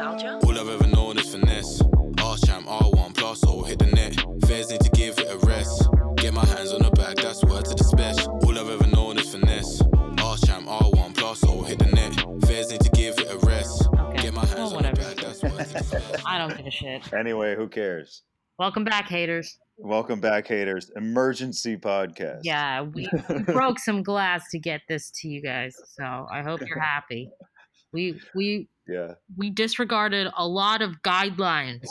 Nostalgia? All I've ever known is finesse. Arse champ, R1 plus, or hit the net. Fairs need to give it a rest. Get my hands on the bag, that's word to the special. All I've ever known is finesse. Arse champ, R1 plus, or hit the net. Fairs need to give it a rest. Okay. Get my hands Well, on the whatever. bag, that's word to the special. I don't give a shit. Anyway, who cares? Welcome back, haters. Welcome back, haters. Emergency podcast. Yeah, we, we broke some glass to get this to you guys, so I hope you're happy. We we Yeah. we disregarded a lot of guidelines.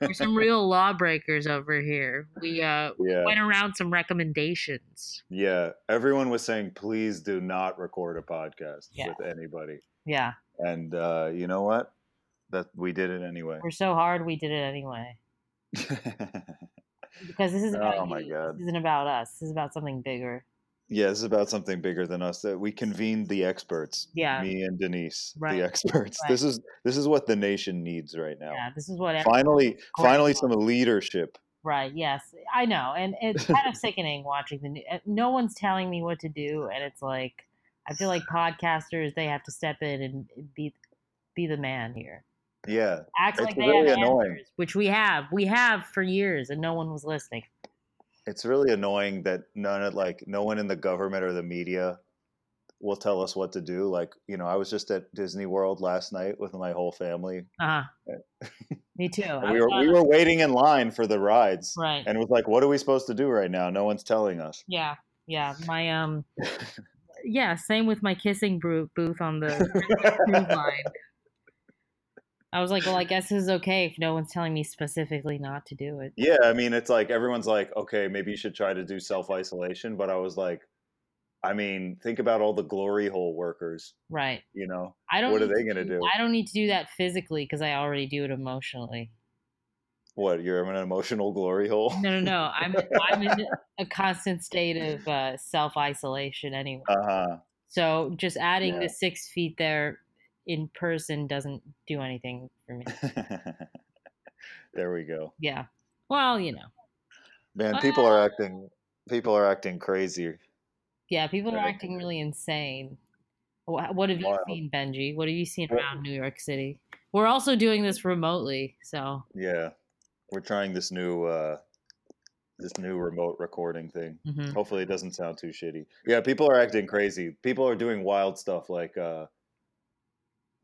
We're some real lawbreakers over here. We uh yeah. went around some recommendations. Yeah. Everyone was saying, please do not record a podcast Yeah. with anybody. Yeah, And uh, you know what? That we did it anyway. we're so hard we did it anyway because this is about Oh my you. God. This isn't about us. This is about something bigger. Yeah, this is about something bigger than us. That we convened the experts. Yeah. Me and Denise, Right. the experts. Right. This is this is what the nation needs right now. Yeah, this is what Finally, finally, some leadership. Right. Yes, I know, and it's kind of sickening watching the. new- uh, No one's telling me what to do, and it's like I feel like podcasters they have to step in and be be the man here. Yeah, Act It's like they really have annoying. answers, which we have. We have for years, and no one was listening. It's really annoying that none of like no one in the government or the media will tell us what to do. Like, you know, I was just at Disney World last night with my whole family. Uh huh. me too. We were we were waiting in line for the rides. right. And it was like, what are we supposed to do right now? No one's telling us. yeah. Yeah. My um. Yeah. Same with my kissing booth on the line. I was like, well, I guess this is okay if no one's telling me specifically not to do it. Yeah, I mean, it's like everyone's like, okay, maybe you should try to do self isolation. But I was like, I mean, think about all the glory hole workers. Right. You know, I don't. What are they to gonna do? I don't need to do that physically because I already do it emotionally. what? You're in an emotional glory hole. No, no, no. I'm I'm in a constant state of uh, self isolation anyway. Uh huh. So just adding Yeah. the six feet there in person doesn't do anything for me. there we go. Yeah. Well, you know. Man, people are acting. People are acting crazy. Yeah, people are acting really insane. What have you Wild. seen, Benjy? What have you seen around New York City? We're also doing this remotely, so Yeah, we're trying this new uh this new remote recording thing. mhm. Hopefully, it doesn't sound too shitty. Yeah, people are acting crazy. People are doing wild stuff. Like uh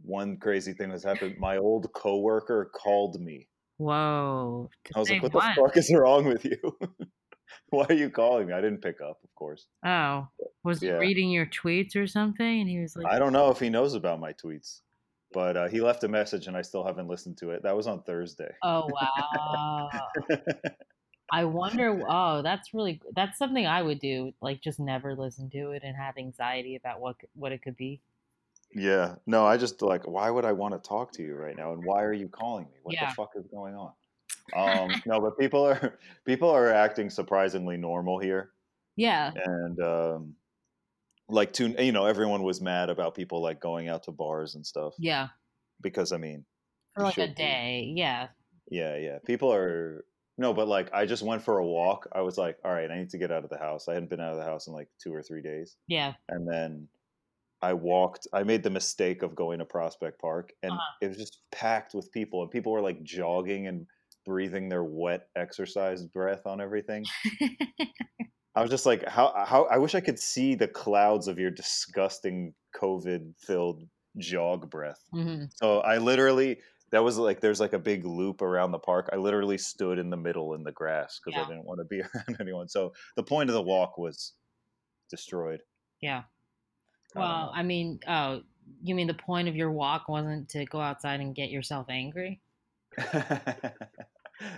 one crazy thing that's happened. My old coworker called me. whoa. I was like, "What the fuck is wrong with you? Why are you calling me?" I didn't pick up, of course. Oh, was Yeah. he reading your tweets or something? And he was like, I don't know if he knows about my tweets, but uh, he left a message, and I still haven't listened to it. That was on Thursday. "Oh wow." I wonder. Oh, that's really that's something I would do. Like just never listen to it and have anxiety about what what it could be. Yeah. No, I just like, why would I want to talk to you right now? And why are you calling me? What Yeah. the fuck is going on? Um, no, but people are people are acting surprisingly normal here, Yeah, and um, like to you know, everyone was mad about people like going out to bars and stuff yeah, because I mean, for like a should be. day. Yeah, yeah, yeah, people are no, but like I just went for a walk. I was like, all right, I need to get out of the house. I hadn't been out of the house in like two or three days. yeah, and then I walked. I made the mistake of going to Prospect Park, and Uh-huh. it was just packed with people, and people were like jogging and breathing their wet exercise breath on everything. I was just like, how? How? I wish I could see the clouds of your disgusting COVID-filled jog breath. hmm So I literally. That was like there's like a big loop around the park. I literally stood in the middle in the grass because Yeah. I didn't want to be around anyone. So the point of the walk was destroyed. yeah. I Well, know. I mean, oh, you mean the point of your walk wasn't to go outside and get yourself angry?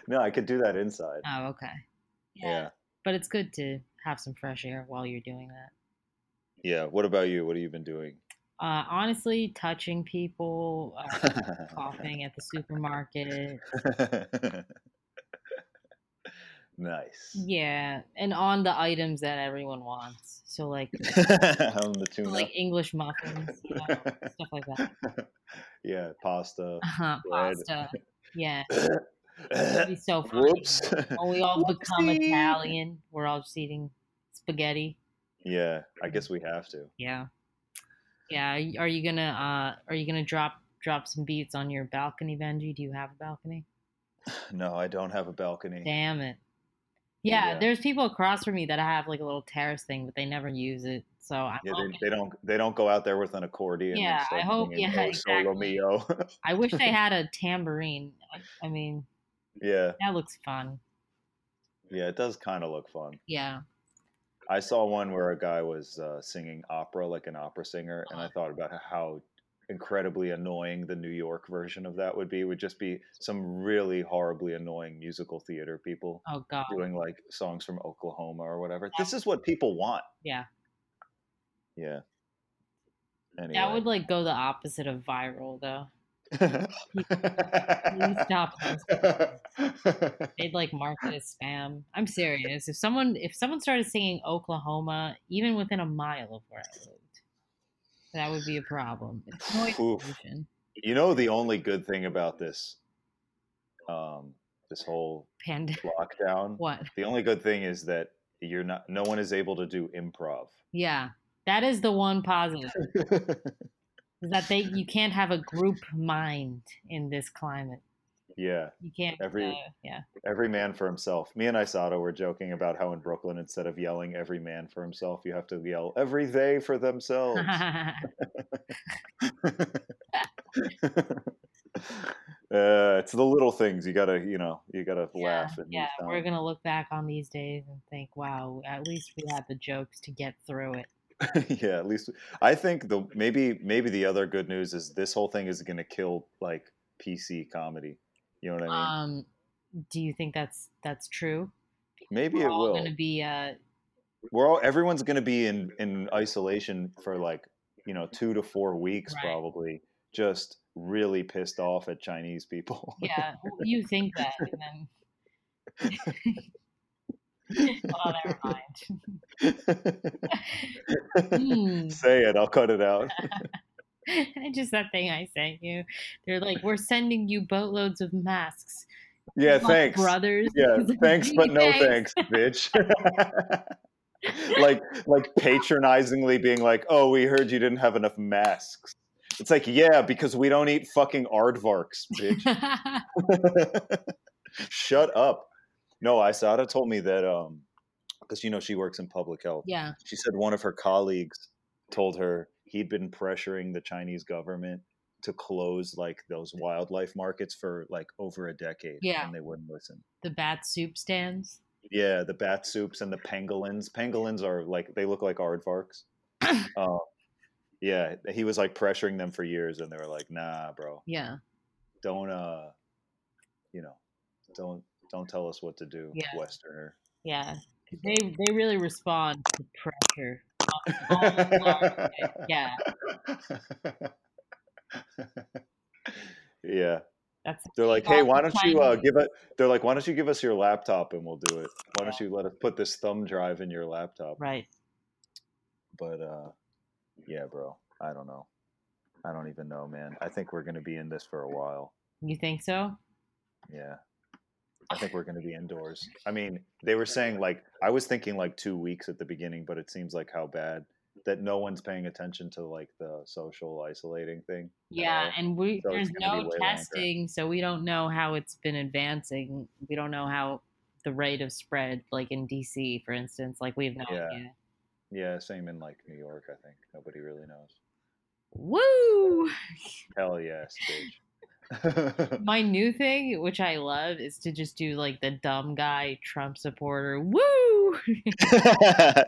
no, I could do that inside. Oh, okay. Yeah. But it's good to have some fresh air while you're doing that. Yeah. What about you? What have you been doing? Uh, honestly, touching people, uh, coughing at the supermarket. nice. Yeah, and on the items that everyone wants. So like On the tuna. like English muffins, you know, stuff like that. yeah, pasta. Uh-huh, pasta. Yeah, it'd be so funny. Whoops. When we all become Italian, we're all just eating spaghetti. yeah, I guess we have to. Yeah, yeah. Are you- are you gonna uh, are you gonna drop drop some beats on your balcony, Benjy. Do you have a balcony? No, I don't have a balcony. Damn it. Yeah, Yeah. there's people across from me that have like a little terrace thing, but they never use it. So I'm Yeah, they, they don't they don't go out there with an accordion. Yeah, I hope- yeah, "Oh, Solo exactly. Mio. I wish they had a tambourine. I, I mean, yeah, that looks fun. yeah, it does kind of look fun. Yeah. I saw one where a guy was uh, singing opera like an opera singer, and. I thought about how incredibly annoying the New York version of that would be. Would just be some really horribly annoying musical theater people Oh God. doing like songs from Oklahoma or whatever. This is what people want. Yeah. Yeah. Anyway. That would like go the opposite of viral though. stop They'd like mark it as spam. I'm serious. If someone if someone started singing Oklahoma, even within a mile of where I lived, that would be a problem. It's noise pollution. You know the only good thing about this, um, this whole Pandemic. lockdown. what? The only good thing is that you're not. No one is able to do improv. Yeah. That is the one positive. Is that they you can't have a group mind in this climate. Yeah, You can't Every- uh, yeah. every man for himself. Me and Isada were joking about how in Brooklyn, instead of yelling "every man for himself," you have to yell "every they for themselves." uh, it's the little things you gotta, you know, you gotta yeah, laugh. Yeah, we're gonna look back on these days and think, wow, at least we had the jokes to get through it. yeah, at least I think the maybe maybe the other good news is this whole thing is going to kill like PC comedy. You know what I mean? Um, do you think that's that's true? maybe We're it will. going to be uh, We're all everyone's going to be in in isolation for like you know two to four weeks Right. probably, just really pissed off at Chinese people. yeah. You think that, and then oh, never mind. Hmm. Say it. I'll cut it out. Just that thing I sent you. They're like, we're sending you boatloads of masks. Yeah, thanks. brothers. Yeah, thanks, but no "Thanks." thanks, bitch. like, like patronizingly being like, "Oh, we heard you didn't have enough masks." It's like, yeah, because we don't eat fucking aardvarks, bitch. Shut up. No, Isada told me that um, because you know she works in public health. yeah. She said one of her colleagues told her he'd been pressuring the Chinese government to close like those wildlife markets for like over a decade. Yeah. and they wouldn't listen. The bat soup stands. Yeah, the bat soups and the pangolins. Pangolins are like they look like aardvarks. uh, yeah, he was like pressuring them for years, and they were like, "Nah, bro, Yeah. don't uh, you know, don't don't tell us what to do, Yeah. Westerner." Yeah. They they really respond to pressure. All. Yeah. yeah, That's they're like, "Hey, why don't you uh, give it?" They're like, "Why don't you give us your laptop and we'll do it? Why don't you let us put this thumb drive in your laptop?" right. But uh yeah, bro. I don't know. I don't even know, man. I think we're gonna be in this for a while. You think so? Yeah. I think we're gonna be indoors. I mean, they were saying like I was thinking like two weeks at the beginning, but it seems like how bad that no one's paying attention to like the social isolating thing. Yeah, and we So there's it's gonna be no way longer. testing, so we don't know how it's been advancing. We don't know how the rate of spread, like in DC, for instance, like we have no Yeah. idea. Yeah, same in like New York, I think. Nobody really knows. Woo! Hell yes, bitch. My new thing, which I love, is to just do like the dumb guy Trump supporter. Woo!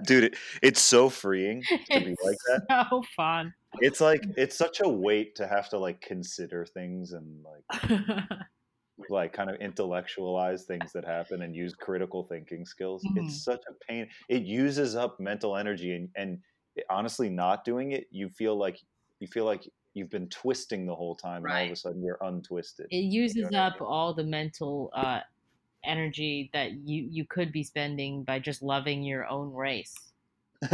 Dude, it, it's so freeing to be like that. so fun. it's like it's such a weight to have to like consider things and like like kind of intellectualize things that happen and use critical thinking skills Mhm. it's such a pain it uses up mental energy and and honestly not doing it you feel like you feel like you've been twisting the whole time and all of a sudden you're untwisted it uses what I up all the mental uh, energy that you you could be spending by just loving your own race.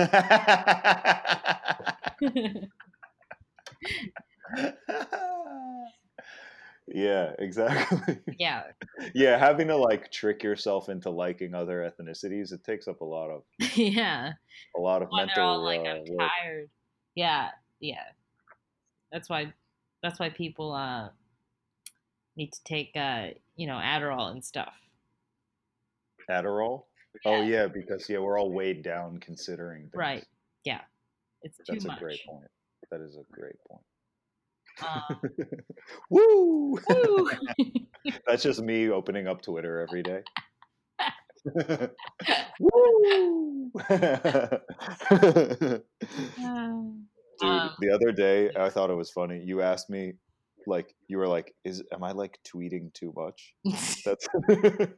yeah exactly yeah, yeah having to like trick yourself into liking other ethnicities it takes up a lot of yeah. a lot of When mental all like, uh, "I'm work. tired." Yeah, yeah. That's why. That's why people uh need to take uh you know Adderall and stuff. Adderall. Oh yeah, because yeah, we're all weighed down considering. Things. Right. Yeah. It's too That's a great point. That is a great point. Um, Woo! woo. That's just me opening up Twitter every day. Woo! Dude, the other day I thought it was funny. You asked me, like, you were like, "Is am I like tweeting too much?" That's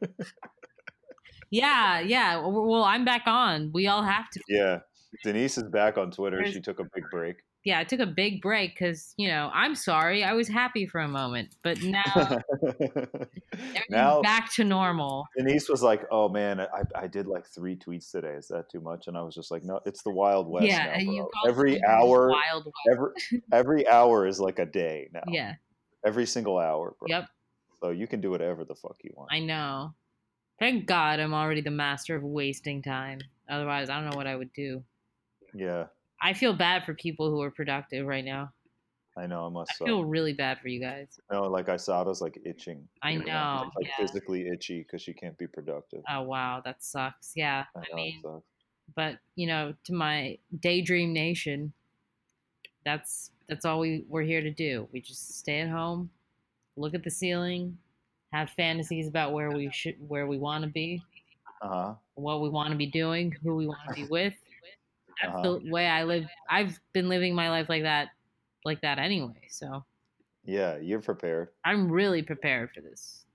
yeah, yeah. Well, I'm back on. We all have to. yeah. Denise is back on Twitter. She took a big break. Yeah, I took a big break because you know I'm sorry. I was happy for a moment, but now now back to normal. Denise was like, "Oh man, I, I did like three tweets today. Is that too much?" And I was just like, "No, it's the Wild West yeah, now, you Every hour, Wild every every hour is like a day now. Yeah. every single hour, bro. Yep. So you can do whatever the fuck you want. I know. Thank God I'm already the master of wasting time. Otherwise, I don't know what I would do. yeah, I feel bad for people who are productive right now. I know. I must. I feel really bad for you guys. No, like Isada's like itching. I you know, She's, like yeah. physically itchy because she can't be productive. Oh wow, that sucks. Yeah, I I know, it mean, sucks. but you know, to my daydream nation, that's that's all we we're here to do. We just stay at home, look at the ceiling, have fantasies about where we should where we want to be, Uh-huh. what we want to be doing, who we want to be with. That's Uh-huh. the way I live. I've been living my life like that, like that anyway. So Yeah, you're prepared. I'm really prepared for this.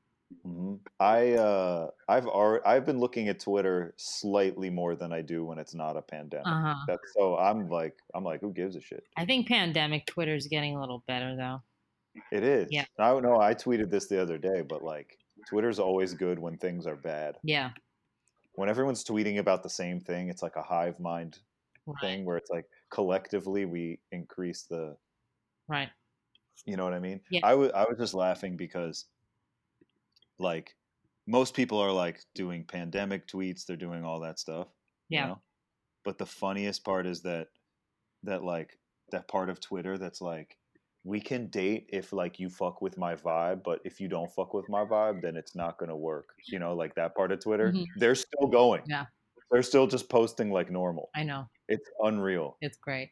hmm I uh, I've already, I've been looking at Twitter slightly more than I do when it's not a pandemic. Uh huh. That's so I'm like I'm like who gives a shit? I think pandemic Twitter's getting a little better though. It is. Yeah. I don't know. I tweeted this the other day, but like Twitter's always good when things are bad. Yeah. When everyone's tweeting about the same thing, it's like a hive mind Right. thing where it's like collectively we increase the Right. you know what I mean? Yeah. I was I was just laughing because like most people are like doing pandemic tweets, they're doing all that stuff. you Yeah. know? But the funniest part is that that like that part of Twitter that's like we can date if like you fuck with my vibe, but if you don't fuck with my vibe, then it's not gonna work. You know, like that part of Twitter. Mhm. They're still going. Yeah. They're still just posting like normal. I know. It's unreal. It's great.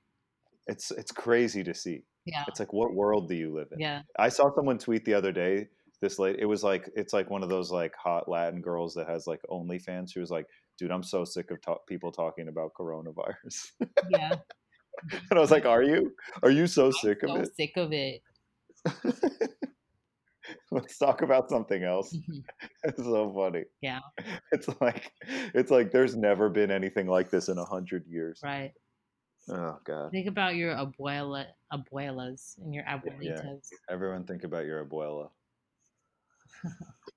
It's it's crazy to see. Yeah. It's like what world do you live in? Yeah. I saw someone tweet the other day. This late, it was like it's like one of those like hot Latin girls that has like OnlyFans. She was like, "Dude, I'm so sick of ta- people talking about coronavirus." Yeah. and I was like, "Are you? Are you so sick of so it? sick of it. Let's talk about something else." Mhm. It's so funny. Yeah. It's like it's like there's never been anything like this in a hundred years. right. Oh God! Think about your abuela, abuelas and your abuelitas. Yeah. Everyone think about your abuela.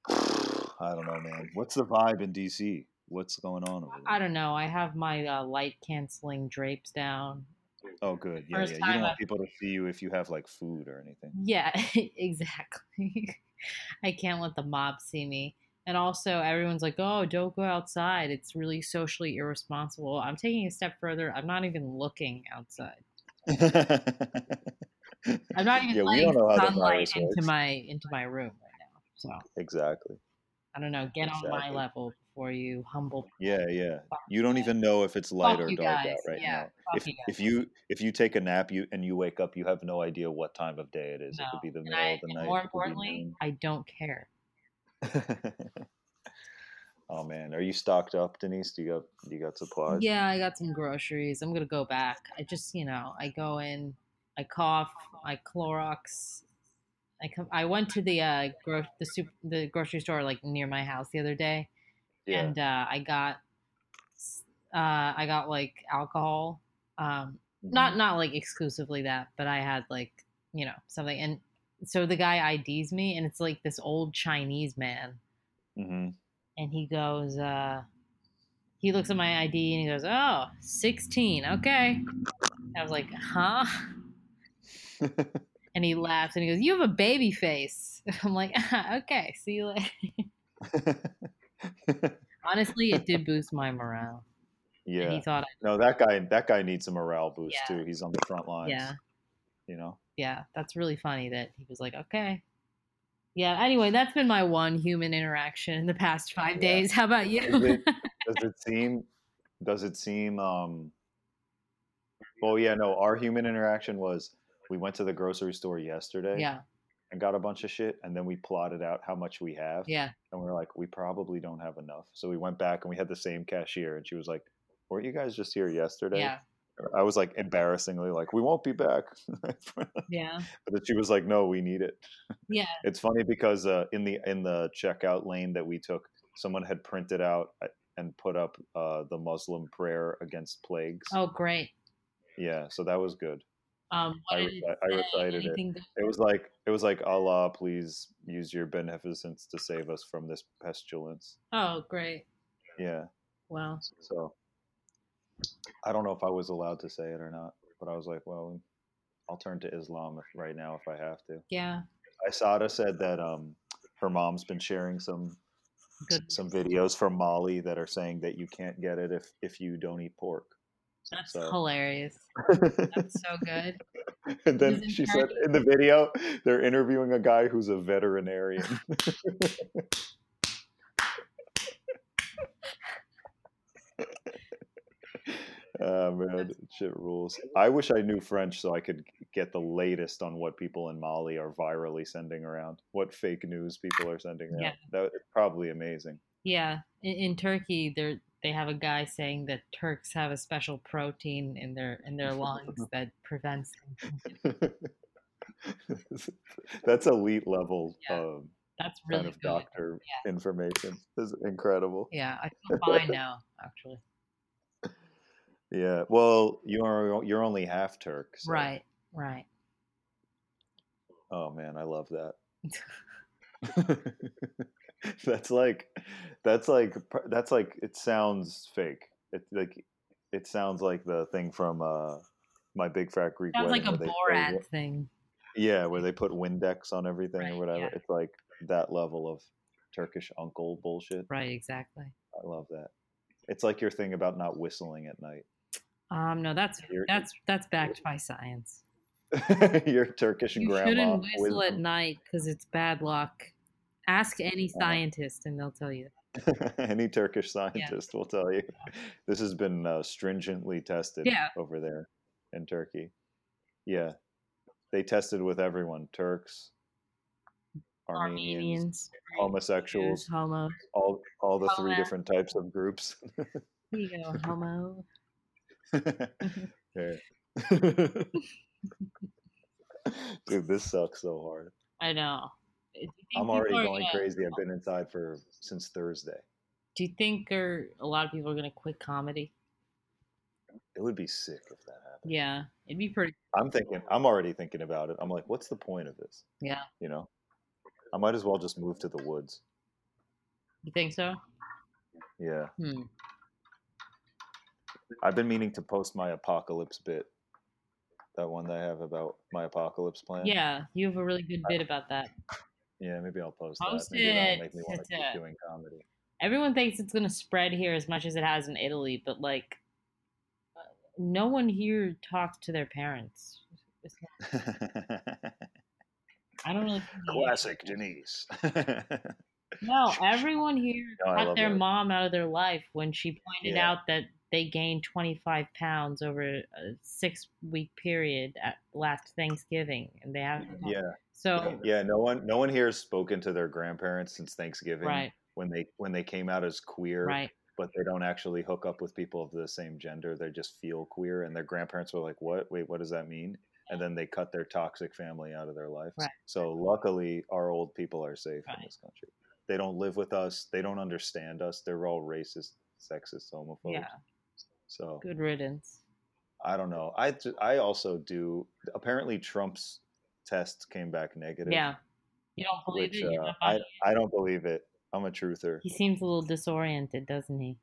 I don't know, man. What's the vibe in DC? What's going on over there? I don't know. I have my uh, light canceling drapes down. Oh, good. Yeah, First yeah. You don't want people to see you if you have like food or anything. Yeah, exactly. I can't let the mob see me. And also, everyone's like, oh, don't go outside. It's really socially irresponsible. I'm taking a step further. I'm not even looking outside. I'm not even Yeah, letting don't know how the sunlight into works. my into my room right now. So exactly. I don't know. Get on my level before you humble. Yeah, yeah. You don't even know if it's light Fuck or dark out right Yeah, now. fuck If you if you if you take a nap you and you wake up, you have no idea what time of day it is. It could be the And, middle I, of the night. more it could be importantly, I don't care. oh man, are you stocked up, Denise? Do you got do you got supplies? Yeah, I got some groceries. I'm gonna go back. I just, you know, I go in, I cough, I Clorox. I come. I went to the uh, gro- the soup, the grocery store like near my house the other day, Yeah. and uh, I got, uh, I got like alcohol. Um, not not like exclusively that, but I had like you know something, and so the guy IDs me, and it's like this old Chinese man, hmm and he goes, uh, he looks at my ID and he goes, oh, 16, okay. I was like, huh? And he laughs and he goes, you have a baby face. I'm like, ah, okay, see you later. Honestly, it did boost my morale. And yeah. he thought, I- No, that guy that guy needs a morale boost Yeah. too. He's on the front lines. yeah, You know. Yeah, that's really funny that he was like, okay. Yeah. Anyway, that's been my one human interaction in the past five Yeah. days. How about you? it, does it seem? Does it seem? Um. Well, yeah. No, our human interaction was we went to the grocery store yesterday yeah. And got a bunch of shit, and then we plotted out how much we have. Yeah. and we are like, we probably don't have enough. So we went back and we had the same cashier, and she was like, "Weren't you guys just here yesterday?" Yeah. I was like embarrassingly like, "We won't be back," but Yeah. then she was like, "No, we need it." Yeah. It's funny because uh, in the in the checkout lane that we took, someone had printed out uh, and put up uh, the Muslim prayer against plagues. Oh, great. Yeah, so that was good. Um, what I I say? recited it. It was like it was like Allah, please use your beneficence to save us from this pestilence. Oh, great. Yeah. Well, So I don't know if I was allowed to say it or not, but I was like, well, I'll turn to Islam if, right now if I have to. yeah. Isada said that um, her mom's been sharing some Good. some videos from Mali that are saying that you can't get it if if you don't eat pork. That's So- hilarious. That's so good. and then Isn't she said in the video they're interviewing a guy who's a veterinarian. Oh man, shit rules. I wish I knew French so I could get the latest on what people in Mali are virally sending around, what fake news people are sending around. Yeah. That probably amazing. Yeah. In, in Turkey, they they have a guy saying that Turks have a special protein in their in their lungs that prevents That's elite level Yeah, um, That's kind of good. doctor information. This is incredible. Yeah, I feel fine now. Actually, Yeah. Well, you're you're only half Turk. so- right, right. Oh man, I love that. that's like that's like that's like it sounds fake. It like it sounds like the thing from uh my big fat Greek Sounds like wedding a where they Borat thing. Yeah, where they put Windex on everything Right, or whatever. yeah. It's like that level of Turkish uncle bullshit. Right, exactly. I love that. It's like your thing about not whistling at night. Um, no, that's that's that's backed by science. your Turkish You grandma. You shouldn't whistle at night because it's bad luck. Ask any Uh-huh. scientist, and they'll tell you. Any Turkish scientist will tell you. This has been uh, stringently tested Yeah. over there in Turkey. Yeah. They tested with everyone Turks, Armenians, Armenians, homosexuals, homo. all, all the three different types of groups. You go, homo. Yeah. Dude, this sucks so hard. I know. Do you think I'm already going gonna- crazy. I've been inside for since Thursday. Do you think a lot of people are gonna quit comedy? It would be sick if that happened. Yeah, it'd be pretty. I'm thinking. I'm already thinking about it. I'm like, what's the point of this? Yeah, You know, I might as well just move to the woods. you think so? Yeah, Hmm. I've been meaning to post my apocalypse bit. That one that I have about my apocalypse plan. Yeah, you have a really good bit about that. Yeah, maybe I'll post, Post that. Maybe that'll it. make me want to keep doing comedy. Everyone thinks it's gonna spread here as much as it has in Italy, but like, uh, no one here talks to their parents. I don't really. Classic Denise. No, everyone here No, cut their that. mom out of their life when she pointed Yeah. out that they gained 25 pounds over a six week period at last Thanksgiving, and they haven't. yeah, So yeah. No one, no one here has spoken to their grandparents since Thanksgiving. right, When they when they came out as queer, right, but they don't actually hook up with people of the same gender. They just feel queer, and their grandparents were like, "What? Wait, what does that mean?" And then they cut their toxic family out of their life. Right. So luckily, our old people are safe Right. in this country. They don't live with us. They don't understand us. They're all racist, sexist, homophobes. yeah, So good riddance. I don't know. I I also do. Apparently, Trump's test came back negative. Yeah, you don't believe Which it? Uh, I it? I don't believe it. I'm a truther. He seems a little disoriented, doesn't he?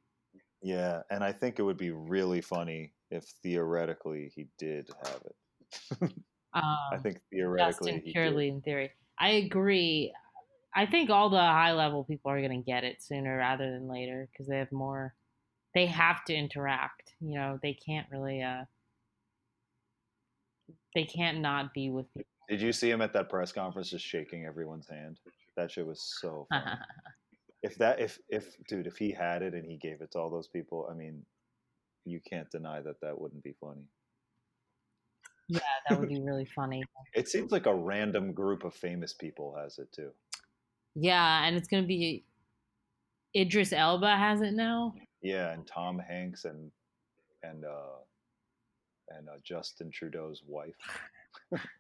Yeah, and I think it would be really funny if theoretically he did have it. I Um, think theoretically Justin he purely in theory. I agree. I think all the high level people are going to get it sooner rather than later because they have more. They have to interact. You know, they can't really. uh They can't not be with people. Did you see him at that press conference just shaking everyone's hand? That shit was so funny. if that if if dude, if he had it and he gave it to all those people, I mean, you can't deny that that wouldn't be funny. yeah, that would be really funny. It seems like a random group of famous people has it too. Yeah, and it's gonna be Idris Elba has it now. Yeah, and Tom Hanks and and uh and uh, Justin Trudeau's wife.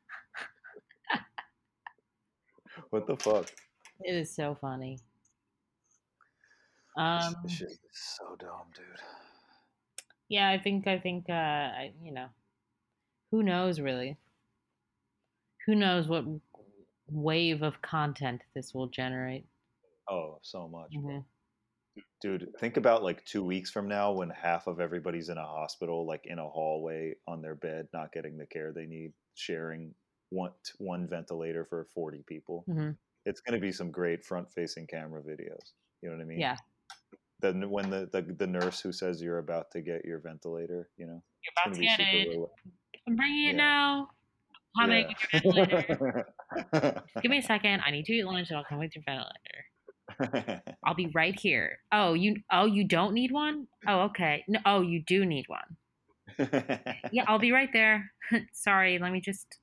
what the fuck? It is so funny. This- Um, this shit is so dumb, dude. yeah, I think I think uh, I, you know, who knows really? Who knows what wave of content this will generate? Oh, so much. Mhm. dude. Think about like two weeks from now when half of everybody's in a hospital, like in a hallway on their bed, not getting the care they need, sharing one one ventilator for forty people. Mhm. It's going to be some great front-facing camera videos. You know what I mean? Yeah, Then when the, the the nurse who says you're about to get your ventilator, you know, you're about gonna get it. real- I'm bringing it Yeah. now. Coming with your ventilator. Give me a second. I need to eat lunch, and I'll come with your ventilator. I'll be right here. Oh, you oh you don't need one? Oh, okay. No, oh, you do need one. Yeah, I'll be right there. Sorry, let me just.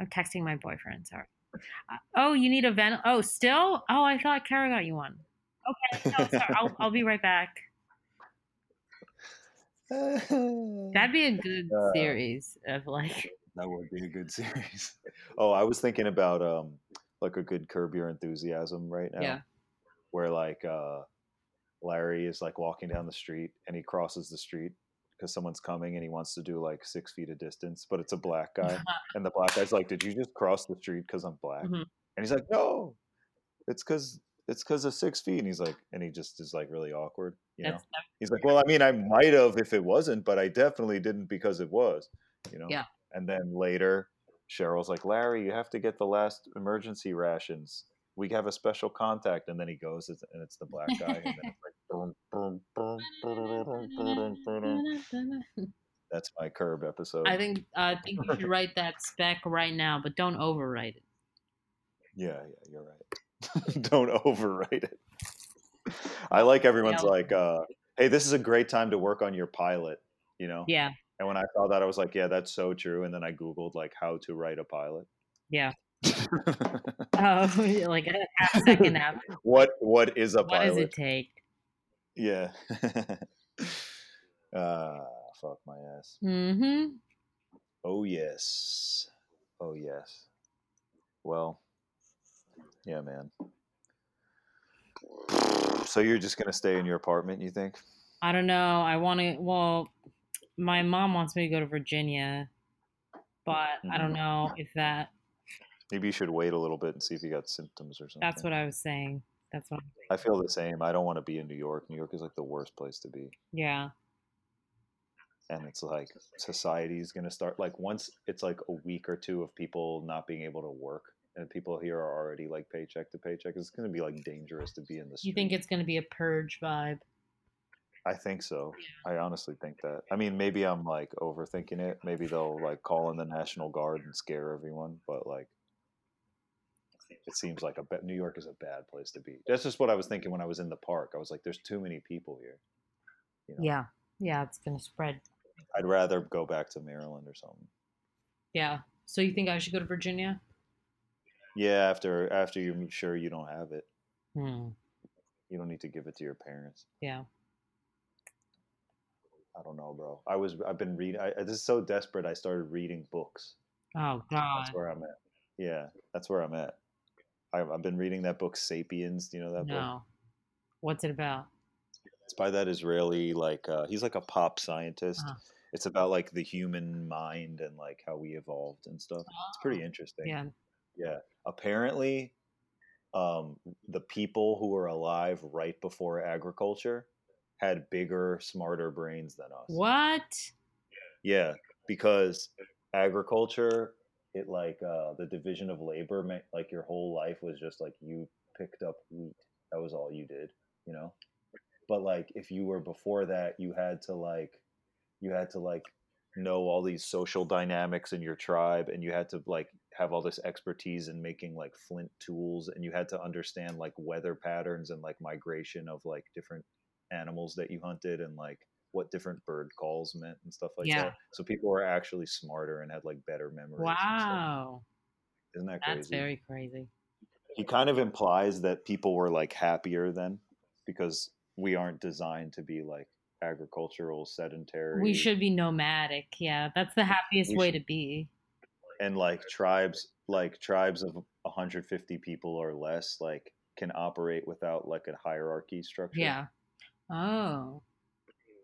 I'm texting my boyfriend. Sorry. Uh, oh, you need a vent. Oh, still? Oh, I thought Kara got you one. Okay, no, sorry. I'll I'll be right back. That'd be a good Uh, series of like. That would be a good series. Oh, I was thinking about um like a good curb your enthusiasm right now. Yeah. Where like uh Larry is like walking down the street and he crosses the street because someone's coming and he wants to do like six feet of distance, but it's a black guy. and the black guy's like, Did you just cross the street because I'm black? Mhm. And he's like, No, it's cause it's because of six feet. And he's like, and he just is like really awkward, you know? That's He's like, well, I mean, I might have if it wasn't, but I definitely didn't because it was, you know. Yeah. And then later, Cheryl's like, Larry, you have to get the last emergency rations. We have a special contact, and then he goes, and it's the black guy, and then it's like, that's my curb episode. I think I think you should write that spec right now, but don't overwrite it. Yeah, yeah, you're right. Don't overwrite it. I like everyone's Yeah. like, uh, hey, this is a great time to work on your pilot, you know? Yeah, And when I saw that, I was like, yeah, that's so true. And then I Googled like how to write a pilot. yeah. Oh, like a half second after. what what is a What pilot? does it take? Yeah. uh fuck my ass. Mm-hmm. Oh yes. Oh yes. Well, yeah, man. So you're just gonna stay in your apartment, you think? I don't know. I want to. Well, my mom wants me to go to Virginia, but I don't Mhm. know if that. Maybe you should wait a little bit and see if you got symptoms or something. That's what I was saying. That's what. I feel the same. I don't want to be in New York. New York is like the worst place to be. Yeah. and it's like society is going to start like once it's like a week or two of people not being able to work and people here are already like paycheck to paycheck it's going to be like dangerous to be in the street You think it's going to be a purge vibe? i think so i honestly think that i mean maybe i'm like overthinking it maybe they'll like call in the national guard and scare everyone but like it seems like a ba- new york is a bad place to be that's just what i was thinking when i was in the park i was like there's too many people here you know? Yeah. Yeah, it's going to spread. i'd rather go back to maryland or something Yeah. So you think I should go to Virginia? yeah after after you're sure you don't have it Hmm. You don't need to give it to your parents. Yeah. I don't know, bro. I was I've been reading. I, this is so desperate. I started reading books. Oh God. That's where I'm at. Yeah, that's where I'm at. I've, I've been reading that book, *Sapiens*. Do you know that book? No. What's it about? It's by that Israeli like uh, he's like a pop scientist. Uh-huh. It's about like the human mind and like how we evolved and stuff. It's pretty interesting. Yeah. Yeah. Apparently, um, the people who were alive right before agriculture had bigger, smarter brains than us. What? Yeah, because agriculture, it like uh, the division of labor, meant like your whole life was just like you picked up wheat. That was all you did, you know. But like if you were before that, you had to like, you had to like know all these social dynamics in your tribe and you had to like have all this expertise in making like flint tools and you had to understand like weather patterns and like migration of like different animals that you hunted and like what different bird calls meant and stuff like Yeah. that. So people were actually smarter and had like better memories. Wow. Isn't that crazy? That's very crazy. he kind of implies that people were like happier then because we aren't designed to be like agricultural sedentary We should be nomadic. Yeah, that's the happiest We way should- to be. and like tribes like tribes of 150 people or less like can operate without like a hierarchy structure Yeah. Oh.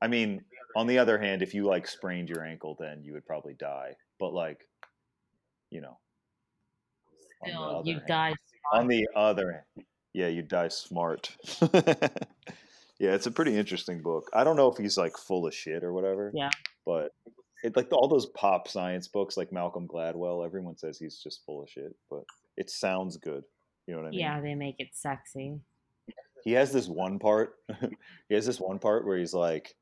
I mean on the other hand if you like sprained your ankle then you would probably die but like you know on the Still, other you hand- die. on the other hand yeah you die smart yeah it's a pretty interesting book i don't know if he's like full of shit or whatever Yeah. but it, like all those pop science books like malcolm gladwell everyone says he's just full of shit but it sounds good you know what i mean Yeah, they make it sexy. he has this one part he has this one part where he's like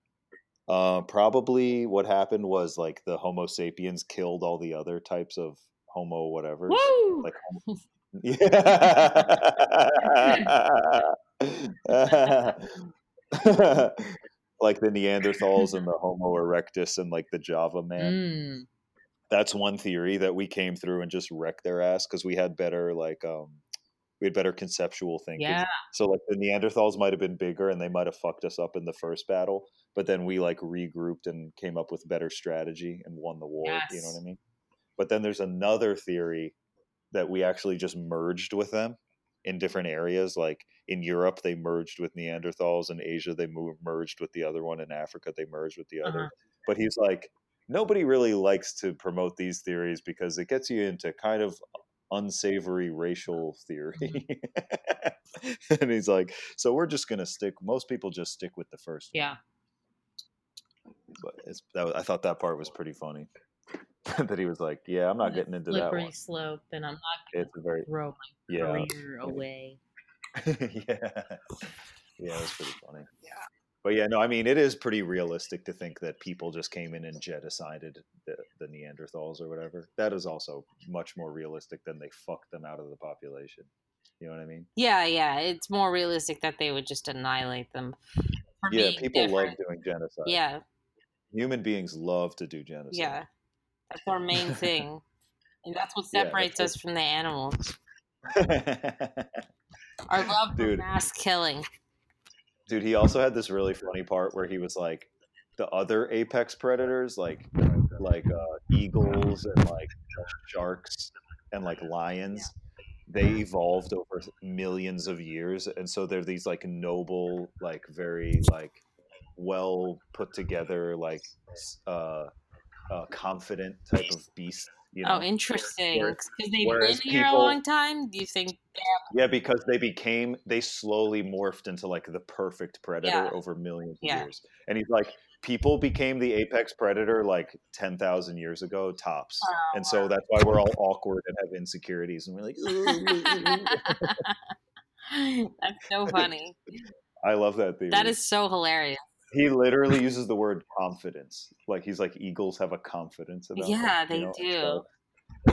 uh, probably what happened was like the homo sapiens killed all the other types of homo whatever like yeah like the neanderthals and the homo erectus and like the java man Mm. that's one theory that we came through and just wrecked their ass because we had better like um we had better conceptual thinking Yeah. so like the neanderthals might have been bigger and they might have fucked us up in the first battle but then we like regrouped and came up with better strategy and won the war you know what i mean? But then there's another theory that we actually just merged with them in different areas like in europe they merged with neanderthals in asia they moved, merged with the other one in africa they merged with the other. Uh-huh. but he's like nobody really likes to promote these theories because it gets you into kind of unsavory racial theory. And he's like so we're just going to stick most people just stick with the first one." Yeah. but it's, that, was- i thought that part was pretty funny that he was like yeah i'm not The getting into that slippery one slope, and I'm not it's a very throw my yeah career away. yeah yeah it was pretty funny yeah but yeah no i mean it is pretty realistic to think that people just came in and genocided the, the neanderthals or whatever that is also much more realistic than they fucked them out of the population you know what i mean Yeah, yeah. It's more realistic that they would just annihilate them. Yeah people different. love doing genocide Yeah, human beings love to do genocide yeah. That's our main thing, and that's what Yeah, that's separates what- us from the animals. Our love for Dude. mass killing. Dude, he also had this really funny part where he was like, the other apex predators, like like uh, eagles and like sharks and like lions, they evolved over millions of years, and so they're these like noble, like very like well put together, like uh, uh, confident type of beast. You know? oh, interesting. Because they've been here a people- long time. Do you think? Yeah, because they became they slowly morphed into like the perfect predator Yeah. over millions of Yeah. years. And he's like, people became the apex predator like ten thousand years ago tops, Oh, and so that's why we're all awkward and have insecurities, and we're like, that's so funny. I love that theory. That is so hilarious. He literally uses the word confidence, like he's like eagles have a confidence about Yeah, you they know, do. stuff.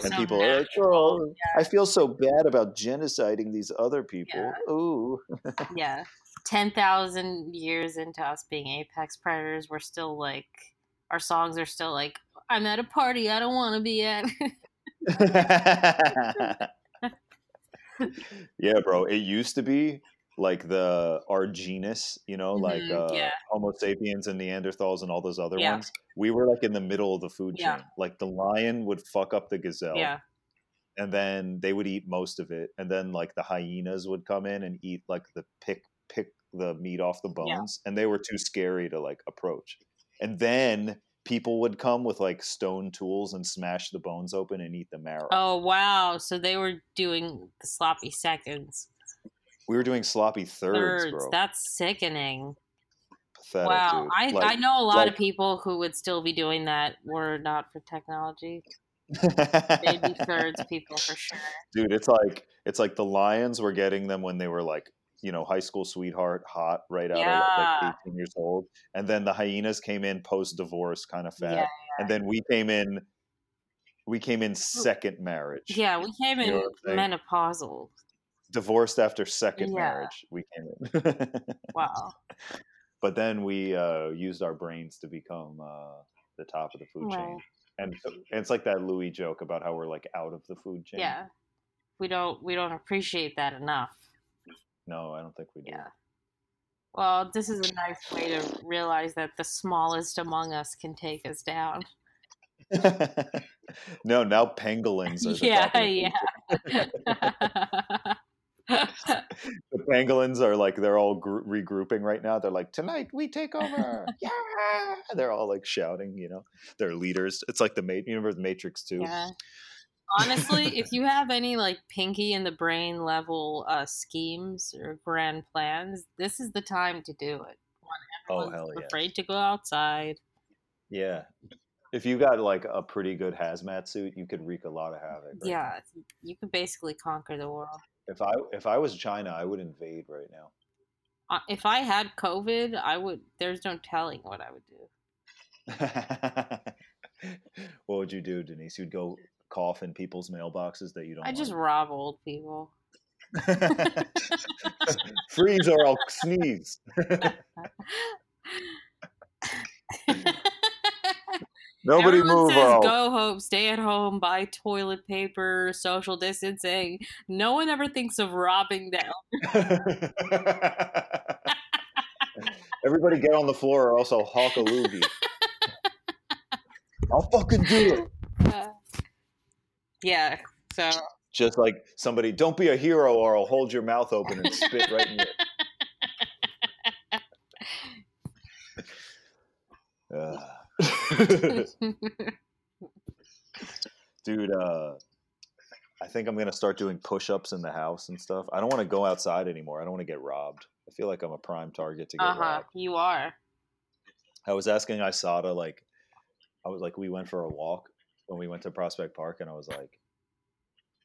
And So people are like, natural. oh, I feel so bad about genociding these other people. Yeah. Ooh. Yeah. 10,000 years into us being apex predators, we're still like, our songs are still like, I'm at a party I don't want to be at. yeah, bro. It used to be like the our genus, you know, like Mhm, uh, yeah. Homo sapiens and Neanderthals and all those other Yeah. ones. We were like in the middle of the food Yeah. chain. Like the lion would fuck up the gazelle, yeah. and then they would eat most of it, and then like the hyenas would come in and eat like the pick pick the meat off the bones, and they were too scary to like approach. And then people would come with like stone tools and smash the bones open and eat the marrow. Oh, wow. So they were doing the sloppy seconds. We were doing sloppy thirds, Thirds. bro. That's sickening. Pathetic, wow. dude. I, I know a lot like- of people who would still be doing that were not for technology. They'd be thirds people for sure. dude it's like it's like the lions were getting them when they were like you know high school sweetheart hot right out of like 18 years old and then the hyenas came in post divorce kind of fat Yeah, and then we came in. We came in second marriage. Yeah, we came in know what I'm saying? menopausal. Divorced after second Yeah. marriage. We came in. Wow. but then we uh, used our brains to become uh, the top of the food chain. And, and it's like that Louis joke about how we're like out of the food chain. Yeah. We don't we don't appreciate that enough. No, I don't think we do. Yeah. Well, this is a nice way to realize that the smallest among us can take us down. no, now pangolins are the Yeah, top of the food yeah. The pangolins are like they're all gr- regrouping right now. They're like, tonight we take over. yeah, they're all like shouting. You know, they're leaders. It's like the Ma- you remember the Matrix too. yeah. Honestly, if you have any like Pinky and the Brain level uh, schemes or grand plans, this is the time to do it. When Oh, hell yeah. afraid to go outside. Yeah. If you got like a pretty good hazmat suit, you could wreak a lot of havoc. right. Yeah, you could basically conquer the world. If I if I was China, I would invade right now. Uh, if I had COVID, I would. There's no telling what I would do. what would you do, Denise? You'd go cough in people's mailboxes that you don't. I just want. rob old people. freeze or I'll sneeze. Nobody Everyone move says or go home, stay at home, buy toilet paper, social distancing. No one ever thinks of robbing them. Everybody get on the floor or else I'll hawk a loogie. I'll fucking do it. Uh, yeah. So Just like somebody, don't be a hero or I'll hold your mouth open and spit right in your. Ugh. Dude, uh, I think I'm gonna start doing push-ups in the house and stuff. I don't want to go outside anymore. I don't want to get robbed. I feel like I'm a prime target to get uh huh. robbed. You are. I was asking Isada, like, I was like, we went for a walk when we went to Prospect Park, and I was like,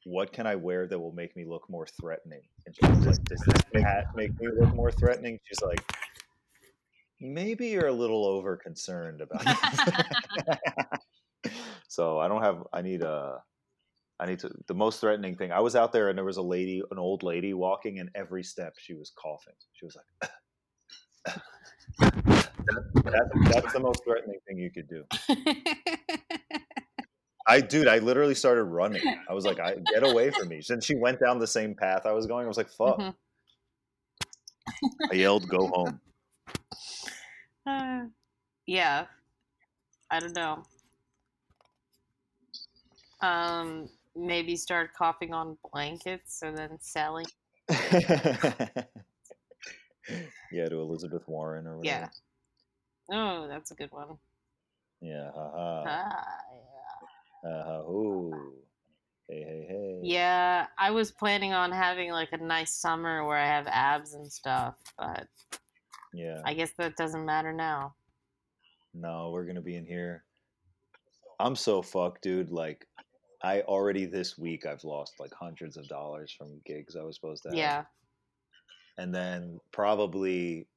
what can I wear that will make me look more threatening? And she was like, does this hat make me look more threatening? She's like, maybe you're a little over concerned about it. so I don't have, I need a, I need to, the most threatening thing. I was out there and there was a lady, an old lady walking, and every step she was coughing. She was like, that, that's the most threatening thing you could do. I, dude, I literally started running. I was like, I get away from me. Since she went down the same path I was going, I was like, fuck. Mhm. I yelled, go home. Uh, yeah. I don't know. Um, maybe start coughing on blankets and then selling. yeah, to Elizabeth Warren or whatever. Yeah. Oh, that's a good one. Yeah. haha. Ah, yeah. Uh, ooh. Hey, hey, hey. Yeah, I was planning on having like a nice summer where I have abs and stuff, but Yeah. I guess that doesn't matter now. No, we're gonna be in here. I'm so fucked, dude. Like, I already this week I've lost like hundreds of dollars from gigs I was supposed to have. Yeah. And then probably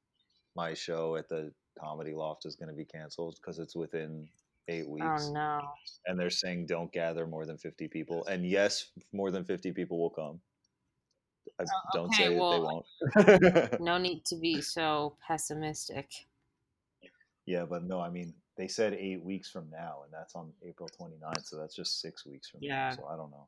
my show at the Comedy Loft is gonna be canceled because it's within eight oh, weeks. Oh no. And they're saying don't gather more than fifty people. And yes, more than fifty people will come. I oh, don't okay, say well, that they won't. No need to be so pessimistic. Yeah, but no, I mean, they said eight weeks from now, and that's on April 29th, so that's just six weeks from Yeah. now. So I don't know.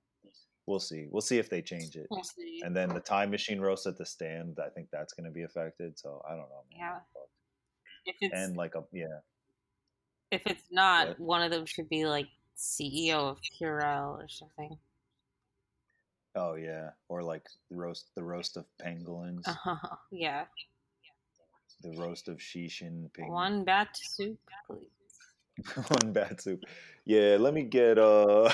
We'll see. We'll see if they change it. We'll see. And then the time machine roast at the stand, I think that's going to be affected. So I don't know. man. Yeah. If it's And like a yeah, if it's not, What? one of them should be like CEO of Purell or something. Oh yeah, or like the roast the roast of pangolins, Uh-huh. Yeah. the roast of Xi Jinping. One bat soup, please. One bat soup. Yeah, let me get uh.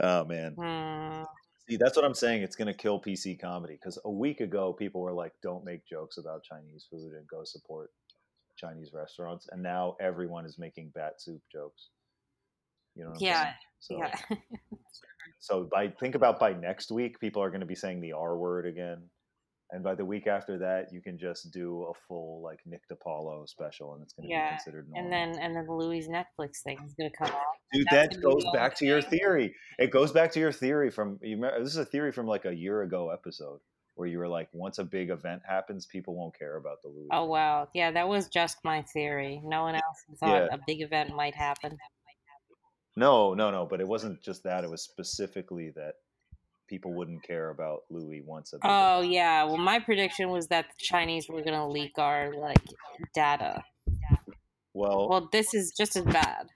oh man. Hmm. See, that's what I'm saying. It's going to kill PC comedy because a week ago, people were like, "Don't make jokes about Chinese food and go support Chinese restaurants," and now everyone is making bat soup jokes. You know? What I'm Yeah. So, Yeah. so by think about by next week, people are going to be saying the R word again. and by the week after that, you can just do a full like Nick DiPaolo special, and it's going to Yeah, be considered normal. And then and then Louis Netflix thing is gonna come out. Dude, that's that goes back to your theory. It goes back to your theory from you. Remember, this is a theory from like a year ago episode where you were like, once a big event happens, people won't care about the Louis. Oh wow, yeah, that was just my theory. No one else thought Yeah. a big event might happen. No, no, no. But it wasn't just that. It was specifically that people wouldn't care about Louis once a Oh yeah, well my prediction was that the Chinese were gonna leak our like data. Well, Well, this is just as bad,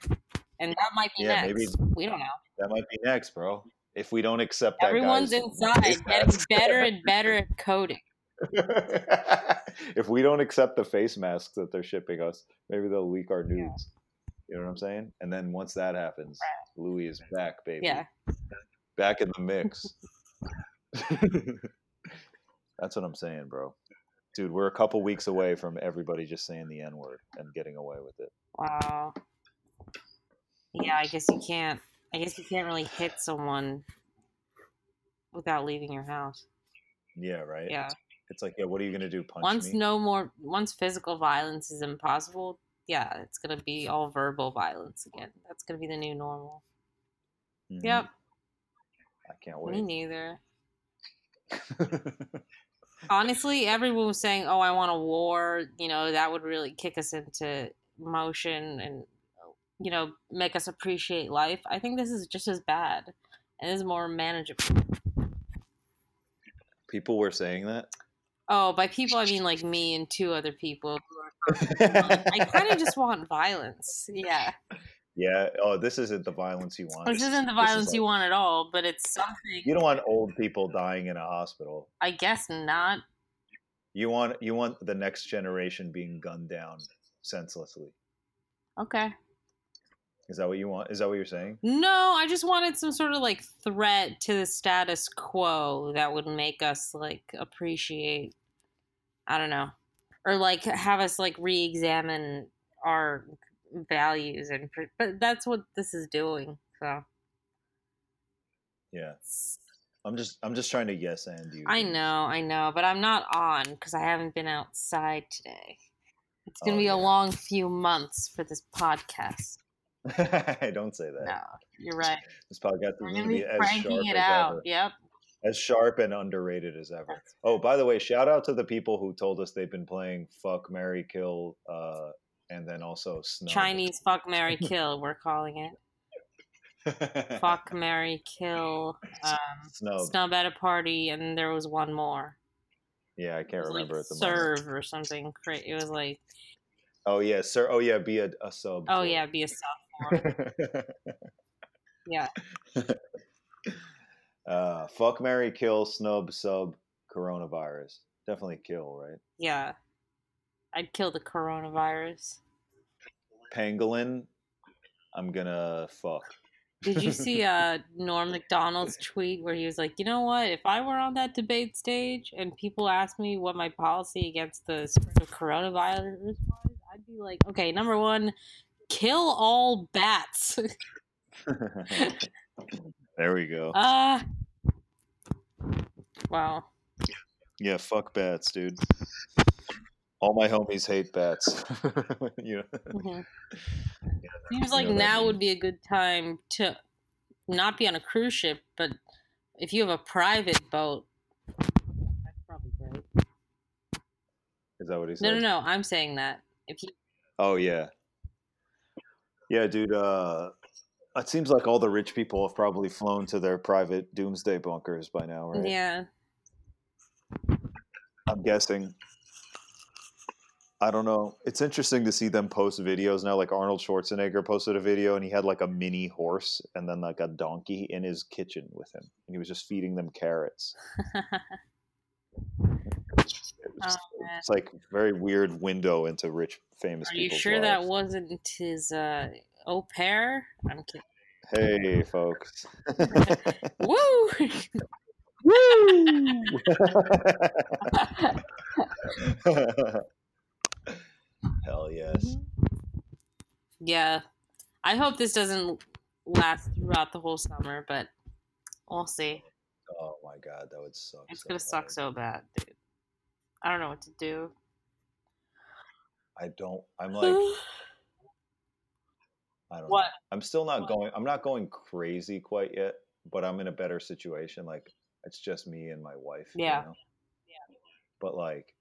and that might be Yeah, next. maybe- We don't know. that might be next, bro. If we don't accept that, Everyone's inside getting better and better at coding. if we don't accept the face masks that they're shipping us, maybe they'll leak our Yeah. You know what I'm saying? And then once that happens, Louis is back, baby. Yeah. Back in the mix. That's what I'm saying, bro. Dude, we're a couple weeks away from everybody just saying the N word and getting away with it. Wow. Yeah, I guess you can't. I guess you can't really hit someone without leaving your house. Yeah, right? Yeah. It's like, yeah, what are you gonna do? Punch Once me? no more, once physical violence is impossible, yeah, it's gonna be all verbal violence again. That's gonna be the new normal. Mhm. Yep. I can't wait. Me neither. Honestly, everyone was saying, "Oh, I want a war." You know, that would really kick us into motion and you know make us appreciate life. I think this is just as bad and is more manageable. People were saying that. Oh, by people I mean like me and two other people. I kind of just want violence. Yeah, Yeah. Oh, this isn't the violence you want. this isn't the This is violence you like- want at all, but it's something. You don't want old people dying in a hospital. I guess not. You want you want the next generation being gunned down senselessly. Okay. Is that what you want? Is that what you're saying? No, I just wanted some sort of like threat to the status quo that would make us like appreciate I don't know. Or like have us like re-examine our values and but that's what this is doing. So Yeah. I'm just I'm just trying to yes and you. I know, I know, but I'm not on cuz I haven't been outside today. It's going to Oh, be yeah. a long few months for this podcast. Don't say that. No, you're right. This podcast is to to be be as cranking sharp it as out. ever. Yep. As sharp and underrated as ever. Oh, by the way, shout out to the people who told us they've been playing Fuck Mary Kill uh and then also Snub. Chinese fuck Mary kill, we're calling it. fuck Mary kill um Snub. snub at a party and there was one more Yeah, I can't remember like at the moment. serve or something it was like Oh yeah, sir. Oh yeah, be a, a sub. oh yeah be a sophomore yeah uh, fuck Mary Kill Snub Sub Coronavirus. Definitely kill, right? yeah i'd kill the coronavirus Pangolin. I'm gonna fuck. did you see uh norm macdonald's tweet where he was like you know what if i were on that debate stage and people asked me what my policy against the spread of coronavirus was i'd be like okay number one kill all bats there we go. uh wow Yeah, fuck bats, dude. All my homies hate bats. you know? Mhm. Seems like know now would be a good time to not be on a cruise ship, but if you have a private boat, that's probably great. Is that what he No, said? no, no. I'm saying that if you, Oh yeah. Yeah, dude, uh it seems like all the rich people have probably flown to their private doomsday bunkers by now, right? yeah, I'm guessing. I don't know. It's interesting to see them post videos now. Like Arnold Schwarzenegger posted a video and he had like a mini horse and then like a donkey in his kitchen with him. And he was just feeding them carrots. It was, Oh, it's like very weird window into rich famous are you sure that wasn't his uh, au pair? I'm kidding. Hey, folks. Woo! Woo! Hell yes. Mm-hmm. yeah, I hope this doesn't last throughout the whole summer, but we'll see. Oh my god, that would suck. It's so gonna suck so bad, dude. I don't know what to do. I don't. I'm like, I don't. What? Know. I'm still not going. I'm not going crazy quite yet, but I'm in a better situation. Like it's just me and my wife. you Yeah. But like,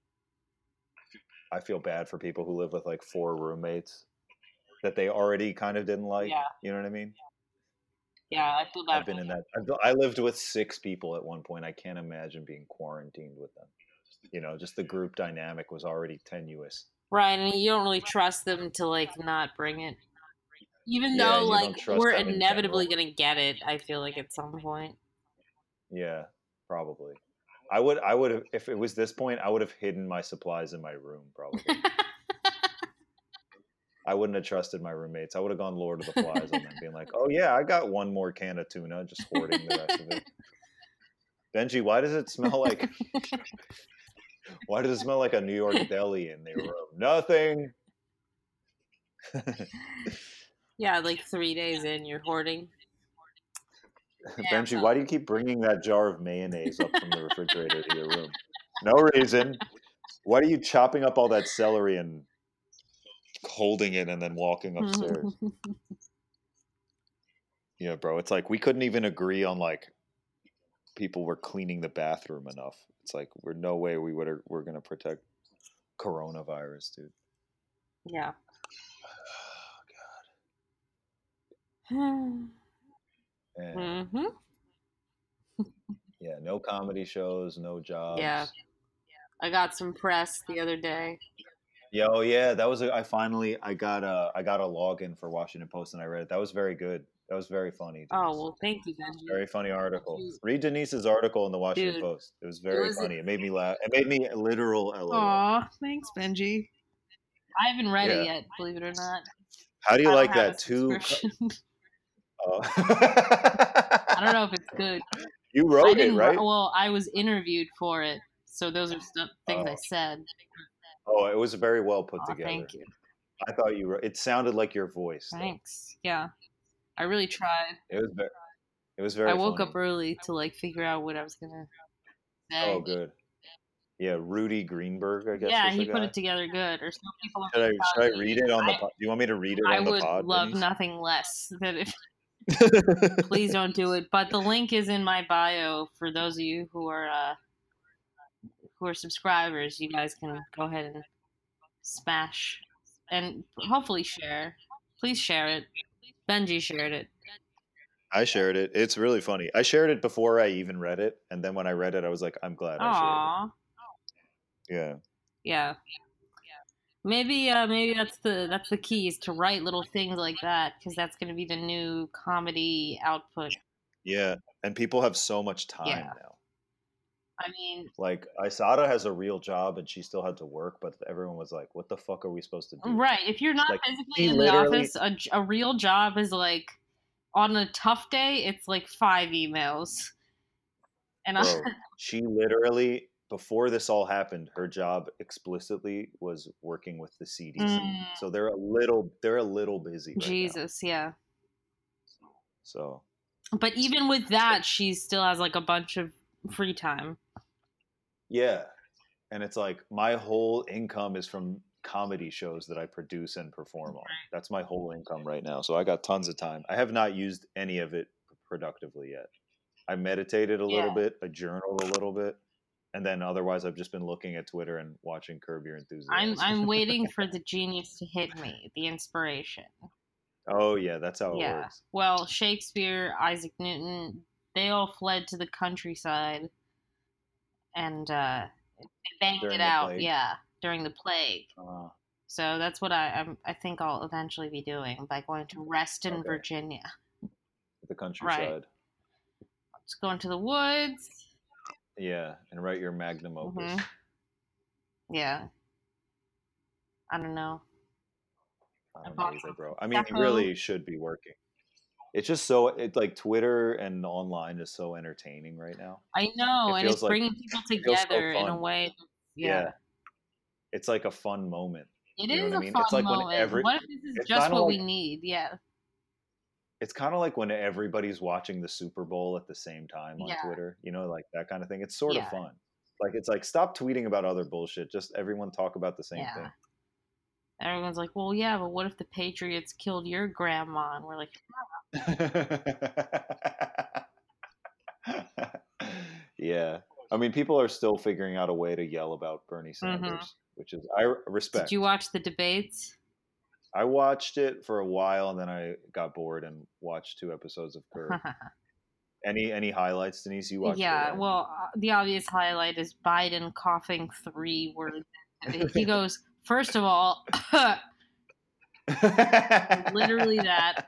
I feel bad for people who live with like four roommates that they already kind of didn't like. Yeah. You know what I mean? Yeah, I feel bad. I've been in that. I've, I lived with six people at one point. I can't imagine being quarantined with them. You know, just the group dynamic was already tenuous. Right, and you don't really trust them to like not bring it. Even Yeah, though like we're them in inevitably gonna get it, I feel like at some point. Yeah, probably. I would. I would have. If it was this point, I would have hidden my supplies in my room. Probably. I wouldn't have trusted my roommates. I would have gone Lord of the Flies on them, being like, "Oh yeah, I got one more can of tuna, just hoarding the rest of it." Benjy, why does it smell like? Why does it smell like a New York deli in their room? Nothing. Yeah, like three days in, you're hoarding. Benjy, why do you keep bringing that jar of mayonnaise up from the refrigerator to your room? No reason. Why are you chopping up all that celery and holding it and then walking upstairs? yeah, bro. It's like we couldn't even agree on like people were cleaning the bathroom enough. It's like we're no way we would we're gonna protect coronavirus, dude. yeah. And hmm yeah, no comedy shows, no jobs. Yeah. I got some press the other day. Yeah, oh yeah, that was a, I finally I got a I got a login for Washington Post and I read it. That was very good. That was very funny. Oh well, thank you, Benjy. very funny article. Dude. Read Denise's article in the Washington Dude, Post. It was very was- funny. It made me laugh. It made me literal LOL. Aw, thanks, Benjy. I haven't read it yet, believe it or not. How do you I like a that too? Uh, I don't know if it's good. You wrote it, right? Well, I was interviewed for it, so those are stuff things I Oh. said. Oh, it was very well put Aw, together. thank you. I thought you wrote. It sounded like your voice. though. Thanks. Yeah, I really tried. It was very. It was very. I woke funny. up early to like figure out what I was gonna say. Oh, good. Yeah, Rudy Greenberg. I guess. yeah, he put it together good. Or some people. Should I should I read it on the? Pod? Do you want me to read it I on the would pod? love Denise? nothing less than if please don't do it. But the link is in my bio for those of you who are uh, who are subscribers. You guys can go ahead and smash and hopefully share. Please share it. Benjy shared it. I shared it. It's really funny. I shared it before I even read it, and then when I read it, I was like, I'm glad I shared it. Yeah. Yeah. Maybe, uh, maybe that's the that's the key is to write little things like that because that's going to be the new comedy output. Yeah. And people have so much time Yeah. now. I mean, Like Isada has a real job, and she still had to work, but everyone was like, "What the fuck are we supposed to do?" Right. If you're not Like, physically in the office, a real job is like on a tough day, it's like five emails. And I, she literally before this all happened, her job explicitly was working with the CDC. Mm. So they're a little they're a little busy. Right now. Jesus, yeah. So But even with that, she still has like a bunch of free time. yeah, and it's like my whole income is from comedy shows that I produce and perform on. That's my whole income right now. So I got tons of time. I have not used any of it productively yet. I meditated a little Yeah. bit, I journaled a little bit, and then otherwise I've just been looking at Twitter and watching Curb Your Enthusiasm. I'm I'm waiting for the genius to hit me, the inspiration. oh yeah, that's how it yeah. works. Well, Shakespeare, Isaac Newton, they all fled to the countryside and uh they banged During it out, plague. yeah, during the plague. Uh, So that's what I I'm, I think I'll eventually be doing by going to Reston, Okay. Virginia. the countryside. Right. Just going to the woods. Yeah, and write your magnum opus. Mhm. Yeah. I don't know. I don't know either, bro. I mean, it really should be working. It's just so it like Twitter and online is so entertaining right now. I know, It and it's like- bringing people feels so together in a way. Yeah. Yeah, It's like a fun moment. it you is what I a mean? fun It's like moment. every- what if this is just what we need? Yeah, It's kind of like when everybody's watching the Super Bowl at the same time on Yeah. Twitter, you know, like that kind of thing. It's sort Yeah. of fun. Like it's like stop tweeting about other bullshit. Just everyone talk about the same Yeah. Everyone's like, well, yeah, but what if the Patriots killed your grandma? And we're like, thing. yeah. I mean, people are still figuring out a way to yell about Bernie Sanders, which is I respect. Mm-hmm. did you watch the debates? I watched it for a while and then I got bored and watched two episodes of Curb. any any highlights, Denise? You watched? it, yeah, right? well, uh, the obvious highlight is Biden coughing three words. he goes, first of all, literally that.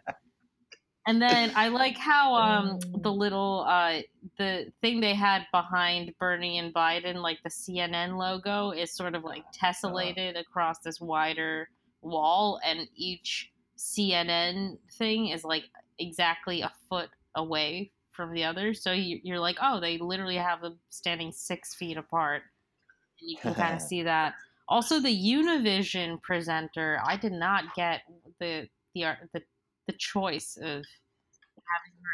And then I like how um the little uh the thing they had behind Bernie and Biden, like the CNN logo, is sort of like tessellated across this wider wall, and each CNN thing is like exactly a foot away from the other. So you, you're like, oh, they literally have them standing six feet apart, and you can kind of see that. Also, the Univision presenter, I did not get the the the the choice of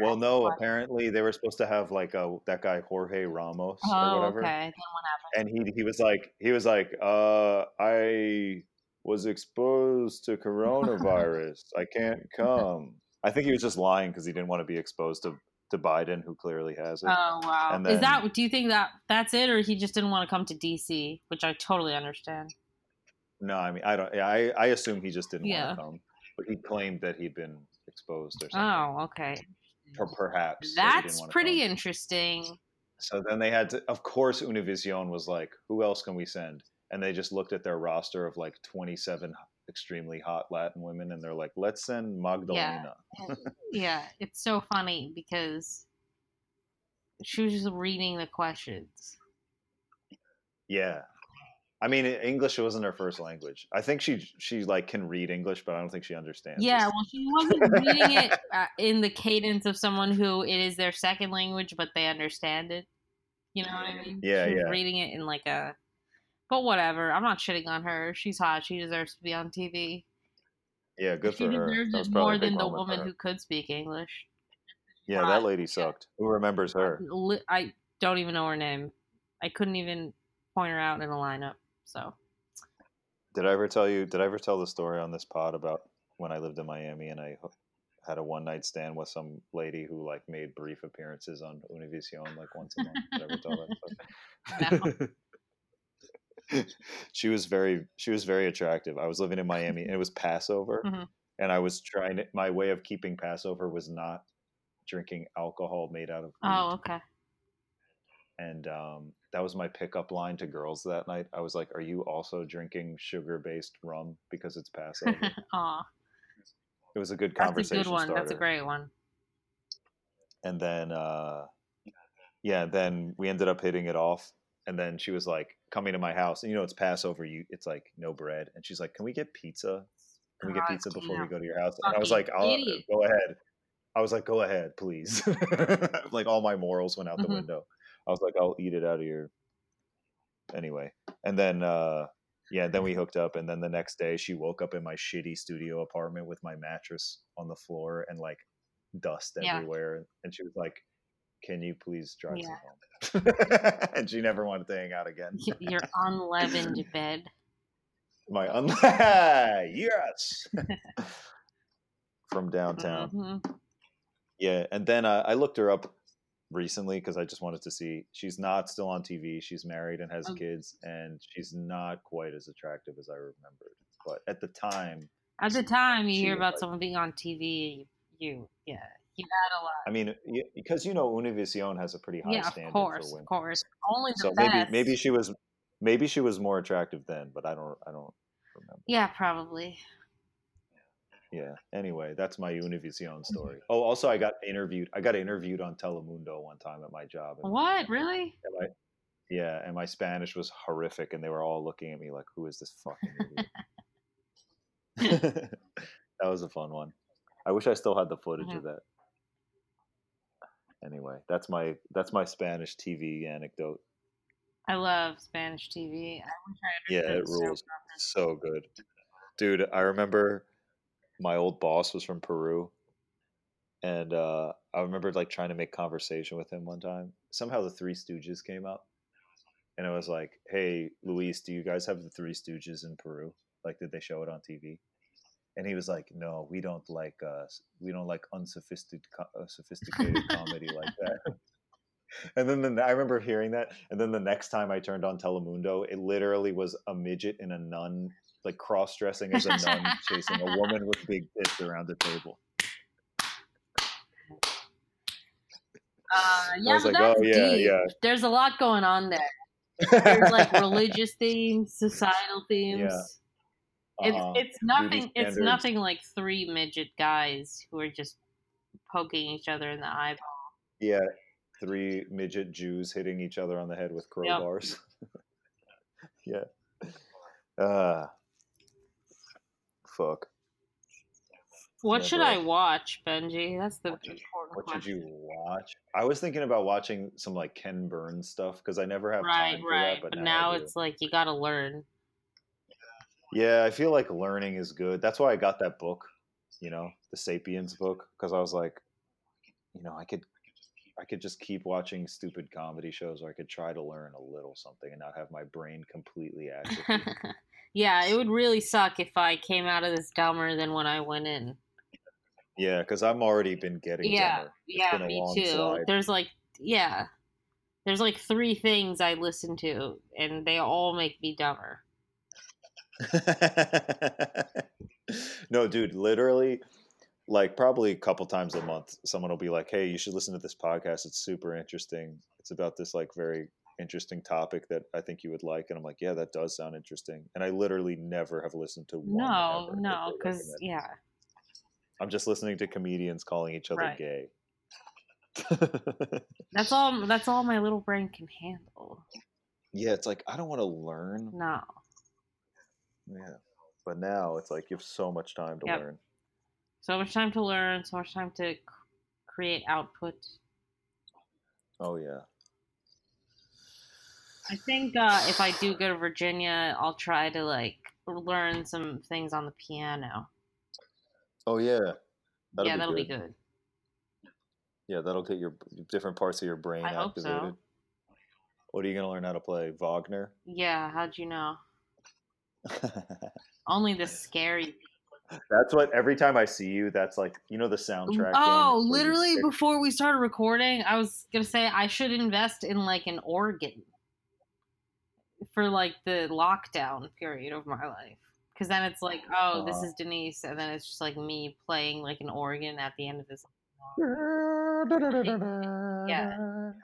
Well, no. Apparently, they were supposed to have like a that guy Jorge Ramos or Oh, whatever, okay. Then what happened? and he he was like he was like, uh, I was exposed to coronavirus. I can't come. I think he was just lying because he didn't want to be exposed to to Biden, who clearly has it. Oh wow! and Is that? Do you think that that's it, or he just didn't want to come to DC, which I totally understand. no, I mean I don't. Yeah, I I assume he just didn't Yeah. want to come, but he claimed that he'd been exposed or something. Oh, okay. Per- perhaps so he didn't That's wanna pretty come. interesting. So then they had to, of course, Univision was like, who else can we send? And they just looked at their roster of like 27 extremely hot Latin women and they're like, let's send Magdalena. yeah, yeah it's so funny because she was just reading the questions. Yeah. I mean, English wasn't her first language. I think she she like can read English, but I don't think she understands. Yeah, well, she wasn't reading it uh, in the cadence of someone who it is their second language, but they understand it. You know what I mean? Yeah, she was yeah. reading it in like a. But whatever. I'm not shitting on her. She's hot. She deserves to be on TV. yeah, good she for her. She deserves it more than the woman who could speak English. Yeah, hot. that lady sucked. Who remembers her? I don't even know her name. I couldn't even point her out in a lineup. So Did I ever tell you? Did I ever tell the story on this pod about when I lived in Miami and I had a one night stand with some lady who like made brief appearances on Univision like once a month? Did I ever tell that? she was very she was very attractive. I was living in Miami and it was Passover, Mhm. and I was trying to. My way of keeping Passover was not drinking alcohol made out of wheat. Oh, okay. and um, that was my pickup line to girls that night. I was like, "Are you also drinking sugar-based rum because it's Passover?" Aw, it was a good conversation. that's a good one. starter. That's a great one. and then, uh, yeah, then we ended up hitting it off. And then she was like coming to my house, and you know it's Passover. You, it's like no bread, and she's like, "Can we get pizza? Can we get pizza before we go to your house?" And I was like, I'll, "Go ahead." I was like, "Go ahead, please." like all my morals went out the Mhm. window. I was like, "I'll eat it out of your." Anyway, and then uh, yeah, then we hooked up, and then the next day she woke up in my shitty studio apartment with my mattress on the floor and like dust Yeah. everywhere, and she was like, "Can you please drive Yeah. me home?" and she never wanted to hang out again. Your unleavened bed. My unleavened, yes, from downtown. Mhm. Yeah, and then uh, I looked her up recently because I just wanted to see. She's not still on TV. She's married and has Oh. kids, and she's not quite as attractive as I remembered. But at the time, At the time, you hear about like- someone being on TV, you, yeah, had a lot. I mean, because you know, Univision has a pretty high Yeah, of standard course, for of women. course. Only the So best. maybe maybe she was maybe she was more attractive then, but I don't I don't remember. Yeah, probably. Yeah. Anyway, that's my Univision story. Oh, also I got interviewed. I got interviewed on Telemundo one time at my job. and- What? Really? and my- yeah, and my Spanish was horrific, and they were all looking at me like, "Who is this fucking that was a fun one. I wish I still had the footage Mhm. of that. Anyway, that's my that's my Spanish TV anecdote. I love Spanish TV. I wish I Yeah, it rules. So good, dude. I remember my old boss was from Peru, and uh, I remember like trying to make conversation with him one time. Somehow the Three Stooges came up, and I was like, "Hey, Luis, do you guys have the Three Stooges in Peru? Like, did they show it on TV?" And he was like, "No, we don't like uh, we don't like unsophisticated uh, sophisticated comedy like that." And then the, I remember hearing that, and then the next time I turned on Telemundo, it literally was a midget and a nun, like cross dressing as a nun, chasing a woman with big tits around the table. Uh, yeah, like, that's oh, yeah, deep. yeah. There's a lot going on there. There's like religious themes, societal themes. Uh-huh. It's it's nothing. It's nothing like three midget guys who are just poking each other in the eyeball. Yeah, three midget Jews hitting each other on the head with Yep. crowbars. yeah. Uh, fuck. What should. I watch, Benjy? That's the What important What should you watch? I was thinking about watching some like Ken Burns stuff because I never have Right, time for right. that. But, But now, now it's like you got to learn. Yeah, I feel like learning is good. That's why I got that book, you know, the Sapiens book, because I was like, you know, I could, I could just keep watching stupid comedy shows, or I could try to learn a little something and not have my brain completely atrophied. yeah, it would really suck if I came out of this dumber than when I went in. yeah, because I'm already been getting Yeah, dumber. It's yeah, me too. slide. There's like, yeah, there's like three things I listen to, and they all make me dumber. no, dude, literally, like probably a couple times a month, someone will be like, "Hey, you should listen to this podcast. It's super interesting. It's about this like very interesting topic that I think you would like." And I'm like, "Yeah, that does sound interesting." And I literally never have listened to one. No, no, because yeah, I'm just listening to comedians calling each other Right. gay. that's all. That's all my little brain can handle. yeah, it's like I don't want to learn. No, Yeah, but now it's like you have so much time to Yep. learn. so much time to learn, so much time to c- create output. Oh yeah. I think uh, if I do go to Virginia, I'll try to like learn some things on the piano. Oh yeah. That'll yeah, be that'll be good. good. Yeah, that'll get your different parts of your brain I hope so. activated. What are you gonna learn how to play? Wagner? Yeah, how'd you know? Only the scary. that's what every time I see you, that's like you know the soundtrack. Oh, game where you literally before we started recording, I was gonna say I should invest in like an organ for like the lockdown period of my life. Because then it's like, oh, this Uh-huh. is Denise, and then it's just like me playing like an organ at the end of this. Yeah.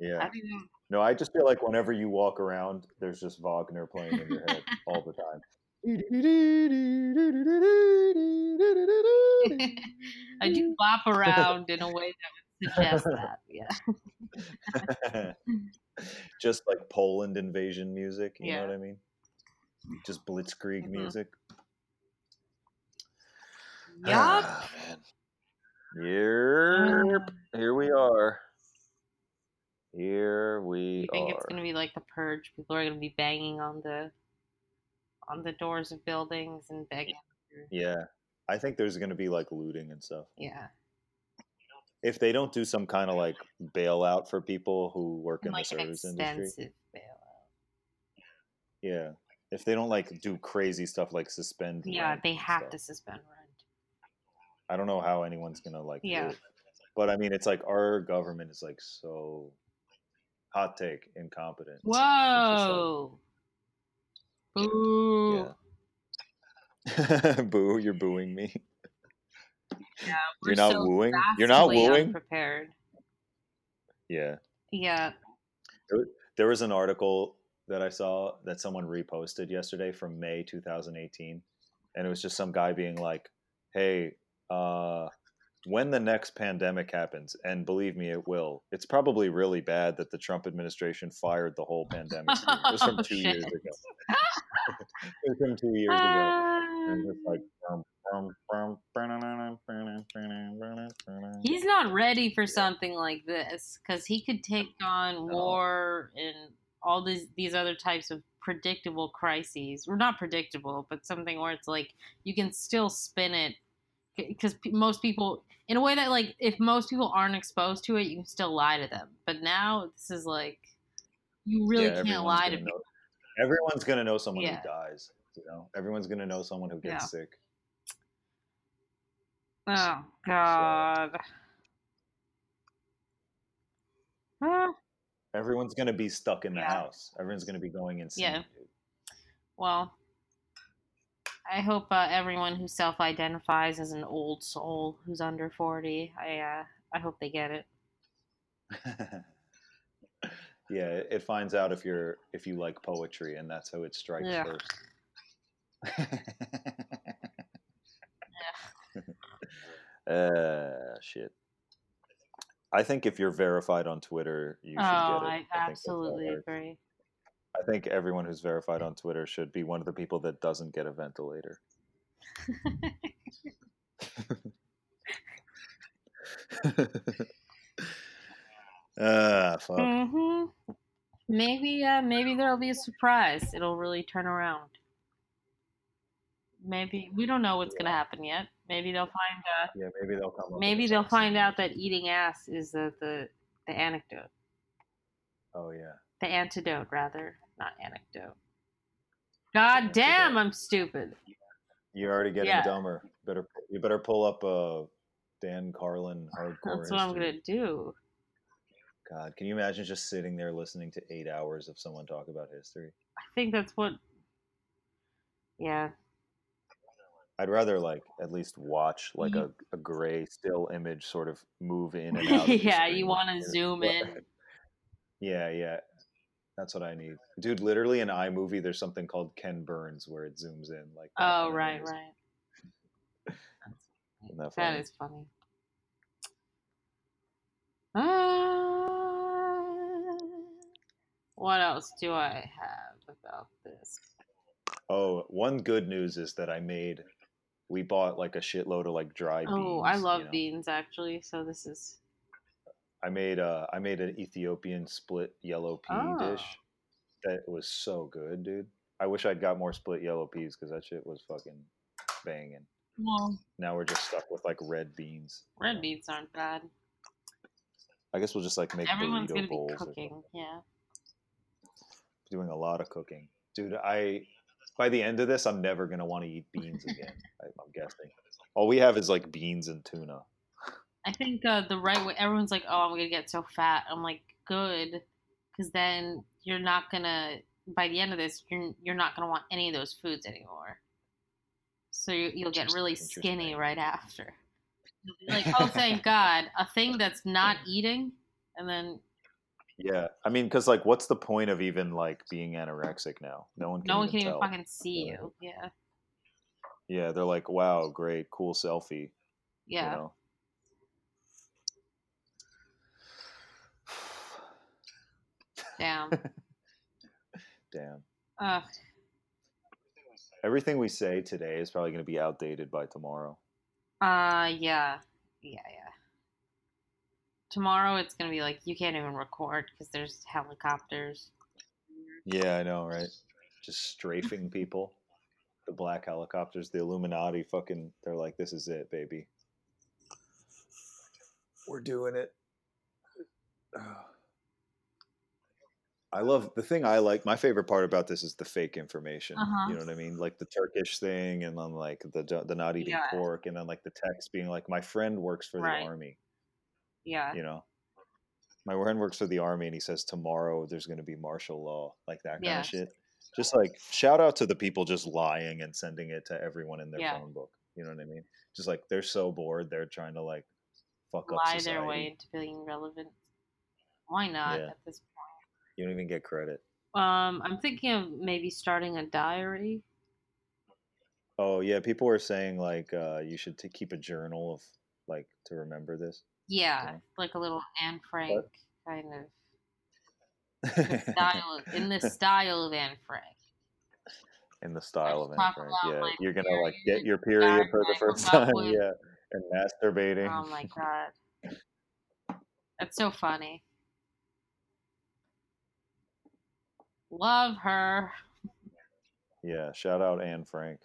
Yeah. I know. No, I just feel like whenever you walk around, there's just Wagner playing in your head all the time. I do bop around in a way that would suggest that. Yeah. just like Poland invasion music, you Yeah. know what I mean? Just blitzkrieg Mhm. music. Yup. Ah. Yep. Here we are. Here we You think are. it's gonna be like the purge? People are gonna be banging on the on the doors of buildings and begging. Yeah. I think there's going to be like looting and stuff. Yeah, If they don't do some kind of like bailout for people who work in like the an service industry. bailout. Yeah. If they don't like do crazy stuff like suspend. Yeah, they have stuff, to suspend rent. I don't know how anyone's going to like Yeah. But I mean, it's like our government is like so hot take incompetent. It's just like- Whoa! Boo! Yeah. Boo, you're booing me. Yeah, You're not so wooing? You're not wooing? Prepared. Yeah. Yeah. There was an article that I saw that someone reposted yesterday from May 2018. And it was just some guy being like, hey, uh, when the next pandemic happens, and believe me, it will, it's probably really bad that the Trump administration fired the whole pandemic. scheme." It was from Oh, two years ago. it was from two years ago. It's like, ah. ba-na-na-na-na-na-na-na. He's not ready for something like this because he could take on war and all these these other types of predictable crises. Or not predictable, but something where it's like you can still spin it because most people, in a way that like if most people aren't exposed to it, you can still lie to them. But now this is like You really Yeah, can't lie to people. know- Everyone's gonna know someone Yeah. who dies. You know, everyone's gonna know someone who gets Yeah. sick. Oh God. Ah, Everyone's gonna be stuck in the house. Everyone's gonna be going insane. Yeah. well, I hope uh, everyone who self-identifies as an old soul who's under forty, I uh, I hope they get it. yeah, it finds out if you're if you like poetry, and that's how it strikes Yeah. first. uh, shit. I think if you're verified on Twitter, you should oh, get it. I that's how it absolutely agree. I think everyone who's verified on Twitter should be one of the people that doesn't get a ventilator. ah, fuck. hmm Maybe, uh, maybe there'll be a surprise. It'll really turn around. Maybe we don't know what's gonna happen yet. Maybe they'll find. Uh, Yeah, maybe they'll come. maybe they'll find out that eating ass is the the, the anecdote, Oh yeah. the antidote rather, not anecdote. God damn, I'm stupid. You're already getting Yeah. dumber. Better you better pull up a Dan Carlin hardcore. That's what I'm gonna do. God, can you imagine just sitting there listening to eight hours of someone talk about history? I think that's what. Yeah, I'd rather like at least watch like a, a gray still image sort of move in and out. yeah. You want to zoom in? Yeah, yeah. That's what I need. Dude, literally in iMovie there's something called Ken Burns where it zooms in like Oh, right, right. That That is funny. Uh, what else do I have about this? Oh, one good news is that I made we bought like a shitload of like dry beans. Oh, I love you know? beans actually. So this is I made uh I made an Ethiopian split yellow pea Oh. dish that was so good, dude. I wish I'd got more split yellow peas because that shit was fucking banging. well, Now we're just stuck with like red beans. red beans aren't bad. I guess we'll just like make Everyone's burrito gonna be bowls. or cooking. Yeah. Doing a lot of cooking, dude. I by the end of this, I'm never gonna want to eat beans again. I, I'm guessing. All we have is like beans and tuna. I think uh, the right way. Everyone's like, "Oh, I'm gonna get so fat." I'm like, "Good," because then you're not gonna. By the end of this, you're you're not gonna want any of those foods anymore. So you, you'll get really skinny right after. Like, "Oh, thank God, a thing that's not eating," and then Yeah, I mean, because like, what's the point of even like being anorexic now? No one can. no one even can even fucking see you. Yeah, Yeah, they're like, "Wow, great, cool selfie." yeah. You know? Damn. Damn. Ugh. Everything we say today is probably going to be outdated by tomorrow. Uh, yeah, yeah, yeah. Tomorrow it's gonna be like you can't even record because there's helicopters. Yeah, I know, right? Just strafing people. The black helicopters, the Illuminati fucking they're like, This is it, baby. We're doing it. I love the thing I like. My favorite part about this is the fake information. Uh-huh. You know what I mean? Like the Turkish thing, and then like the the not eating Yeah. pork, and then like the text being like, "My friend works for Right. the army." Yeah, You know, my friend works for the army, and he says tomorrow there's going to be martial law, like that kind Yeah. of shit. Just like shout out to the people just lying and sending it to everyone in their Yeah. phone book. You know what I mean? Just like they're so bored, they're trying to like fuck up lie society. their way into being relevant. Why not at this You don't even get credit. Um, I'm thinking of maybe starting a diary. Oh yeah, people were saying like uh, you should t- keep a journal of like to remember this. Yeah, Yeah. like a little Anne Frank kind of style of, in the style of Anne Frank. in the style of Anne Frank. Yeah, you're gonna like get your period for the first time. with. Yeah, and masturbating. Oh my god, that's so funny. Love her. Yeah, shout out Anne Frank.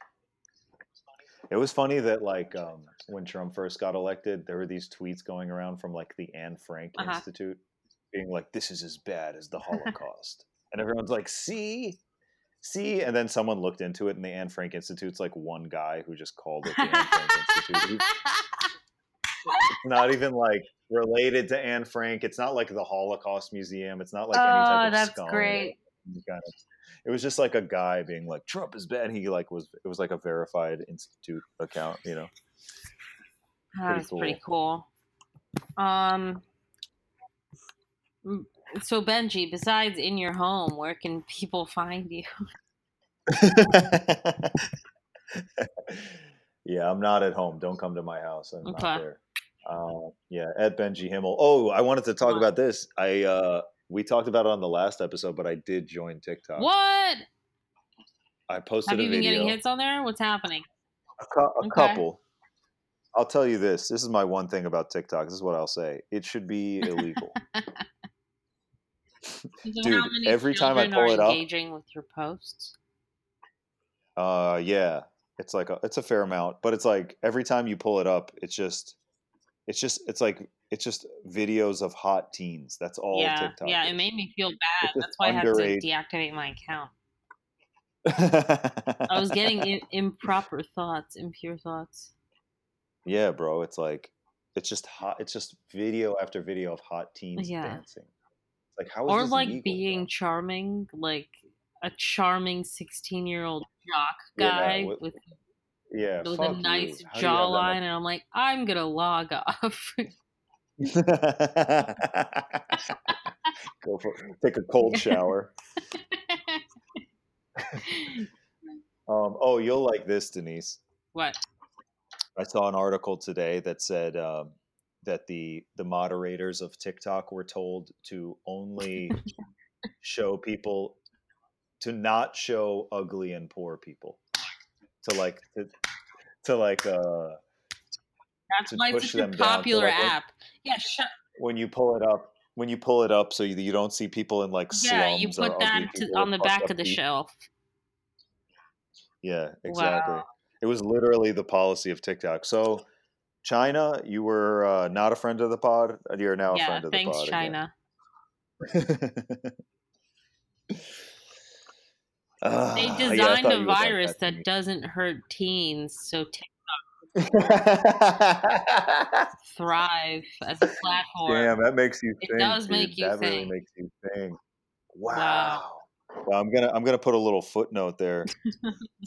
It was funny that like um, when Trump first got elected, there were these tweets going around from like the Anne Frank Uh-huh. Institute, being like, "This is as bad as the Holocaust," and everyone's like, "See." See, and then someone looked into it, and the Anne Frank Institute's like one guy who just called it the Anne Frank Institute. It's not even like related to Anne Frank. It's not like the Holocaust Museum. It's not like any type of. oh, of that's scum. great. Kind of, it was just like a guy being like Trump is bad. He like was it was like a verified institute account, you know. That's Pretty pretty cool. Um. So Benjy, besides in your home, where can people find you? yeah, I'm not at home. Don't come to my house. I'm Okay. not there. Uh, yeah, at Benjy Himmel. Oh, I wanted to talk about this. I uh, we talked about it on the last episode, but I did join TikTok. What? I posted Have you been getting hits on there? What's happening? A, cou- a Okay. couple. I'll tell you this. This is my one thing about TikTok. This is what I'll say. It should be illegal. Dude, every time I pull it up- engaging with your posts? uh, yeah, it's like a, it's a fair amount, but it's like every time you pull it up, it's just, it's just, it's like it's just videos of hot teens. That's all yeah, TikTok. yeah. is. It made me feel bad. That's why I had to deactivate my account. I was getting I- improper thoughts, impure thoughts. yeah, bro. It's like it's just hot. It's just video after video of hot teens Yeah. dancing. It's like how is or like being bro? charming, like a charming sixteen-year-old jock Yeah, guy with- with yeah with a nice jawline, and I'm like, I'm gonna log off. Go for take a cold shower. Um, oh, you'll like this, Denise. what? I saw an article today that said um, that the the moderators of TikTok were told to only show people to not show ugly and poor people. To like to, to like uh That's why it's such a down. Popular like, app. Yeah, shut. when you pull it up when you pull it up so you, you don't see people in like slums Yeah, you put that to, on the back of the teeth. shelf. Yeah, exactly. Wow. It was literally the policy of TikTok. So, China, you were uh, not a friend of the pod. You're now a friend of thanks, the pod. China. again. Ah, They designed a you would like virus that, that doesn't hurt teens, so to Denise. thrive as a platform. Damn, that makes you Think, It think. does dude. make you that really makes you think. Wow. Wow. Well, I'm gonna I'm gonna put a little footnote there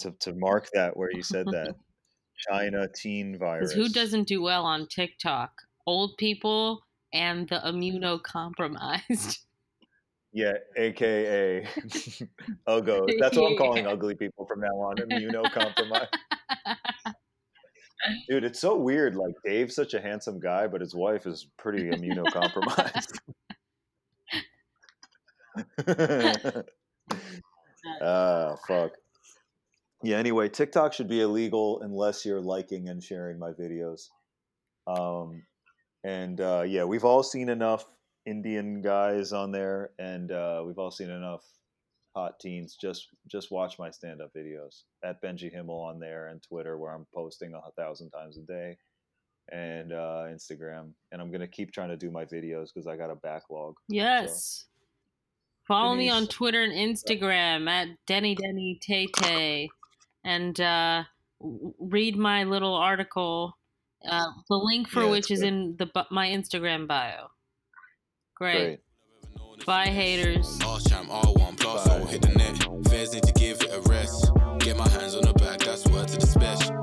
to, to mark that where you said that China teen virus. Who doesn't do well on TikTok? Old people and the immunocompromised. Yeah, aka Uggos. That's what I'm calling ugly people from now on. Immunocompromised. Dude, it's so weird. Like Dave's such a handsome guy, but his wife is pretty immunocompromised. Ah, fuck. Yeah, anyway, TikTok should be illegal unless you're liking and sharing my videos. Um, and uh, yeah, we've all seen enough Indian guys on there, and uh, we've all seen enough hot teens. Just just watch my stand-up videos at Benjy Himmel on there and Twitter, where I'm posting a thousand times a day, and uh, Instagram. And I'm gonna keep trying to do my videos because I got a backlog. yes. Follow me on Twitter and Instagram at Deni Deni Tay Tay. And uh, read my little article, uh, the link for Yeah, which is good. in the my Instagram bio. Great. Great. Bye, haters. Hit the net. Fairs need to give it a rest. Get my hands on the bag, that's word to the special.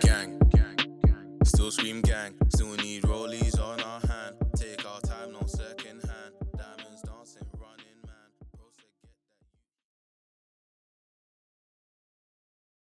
Gang, still scream gang.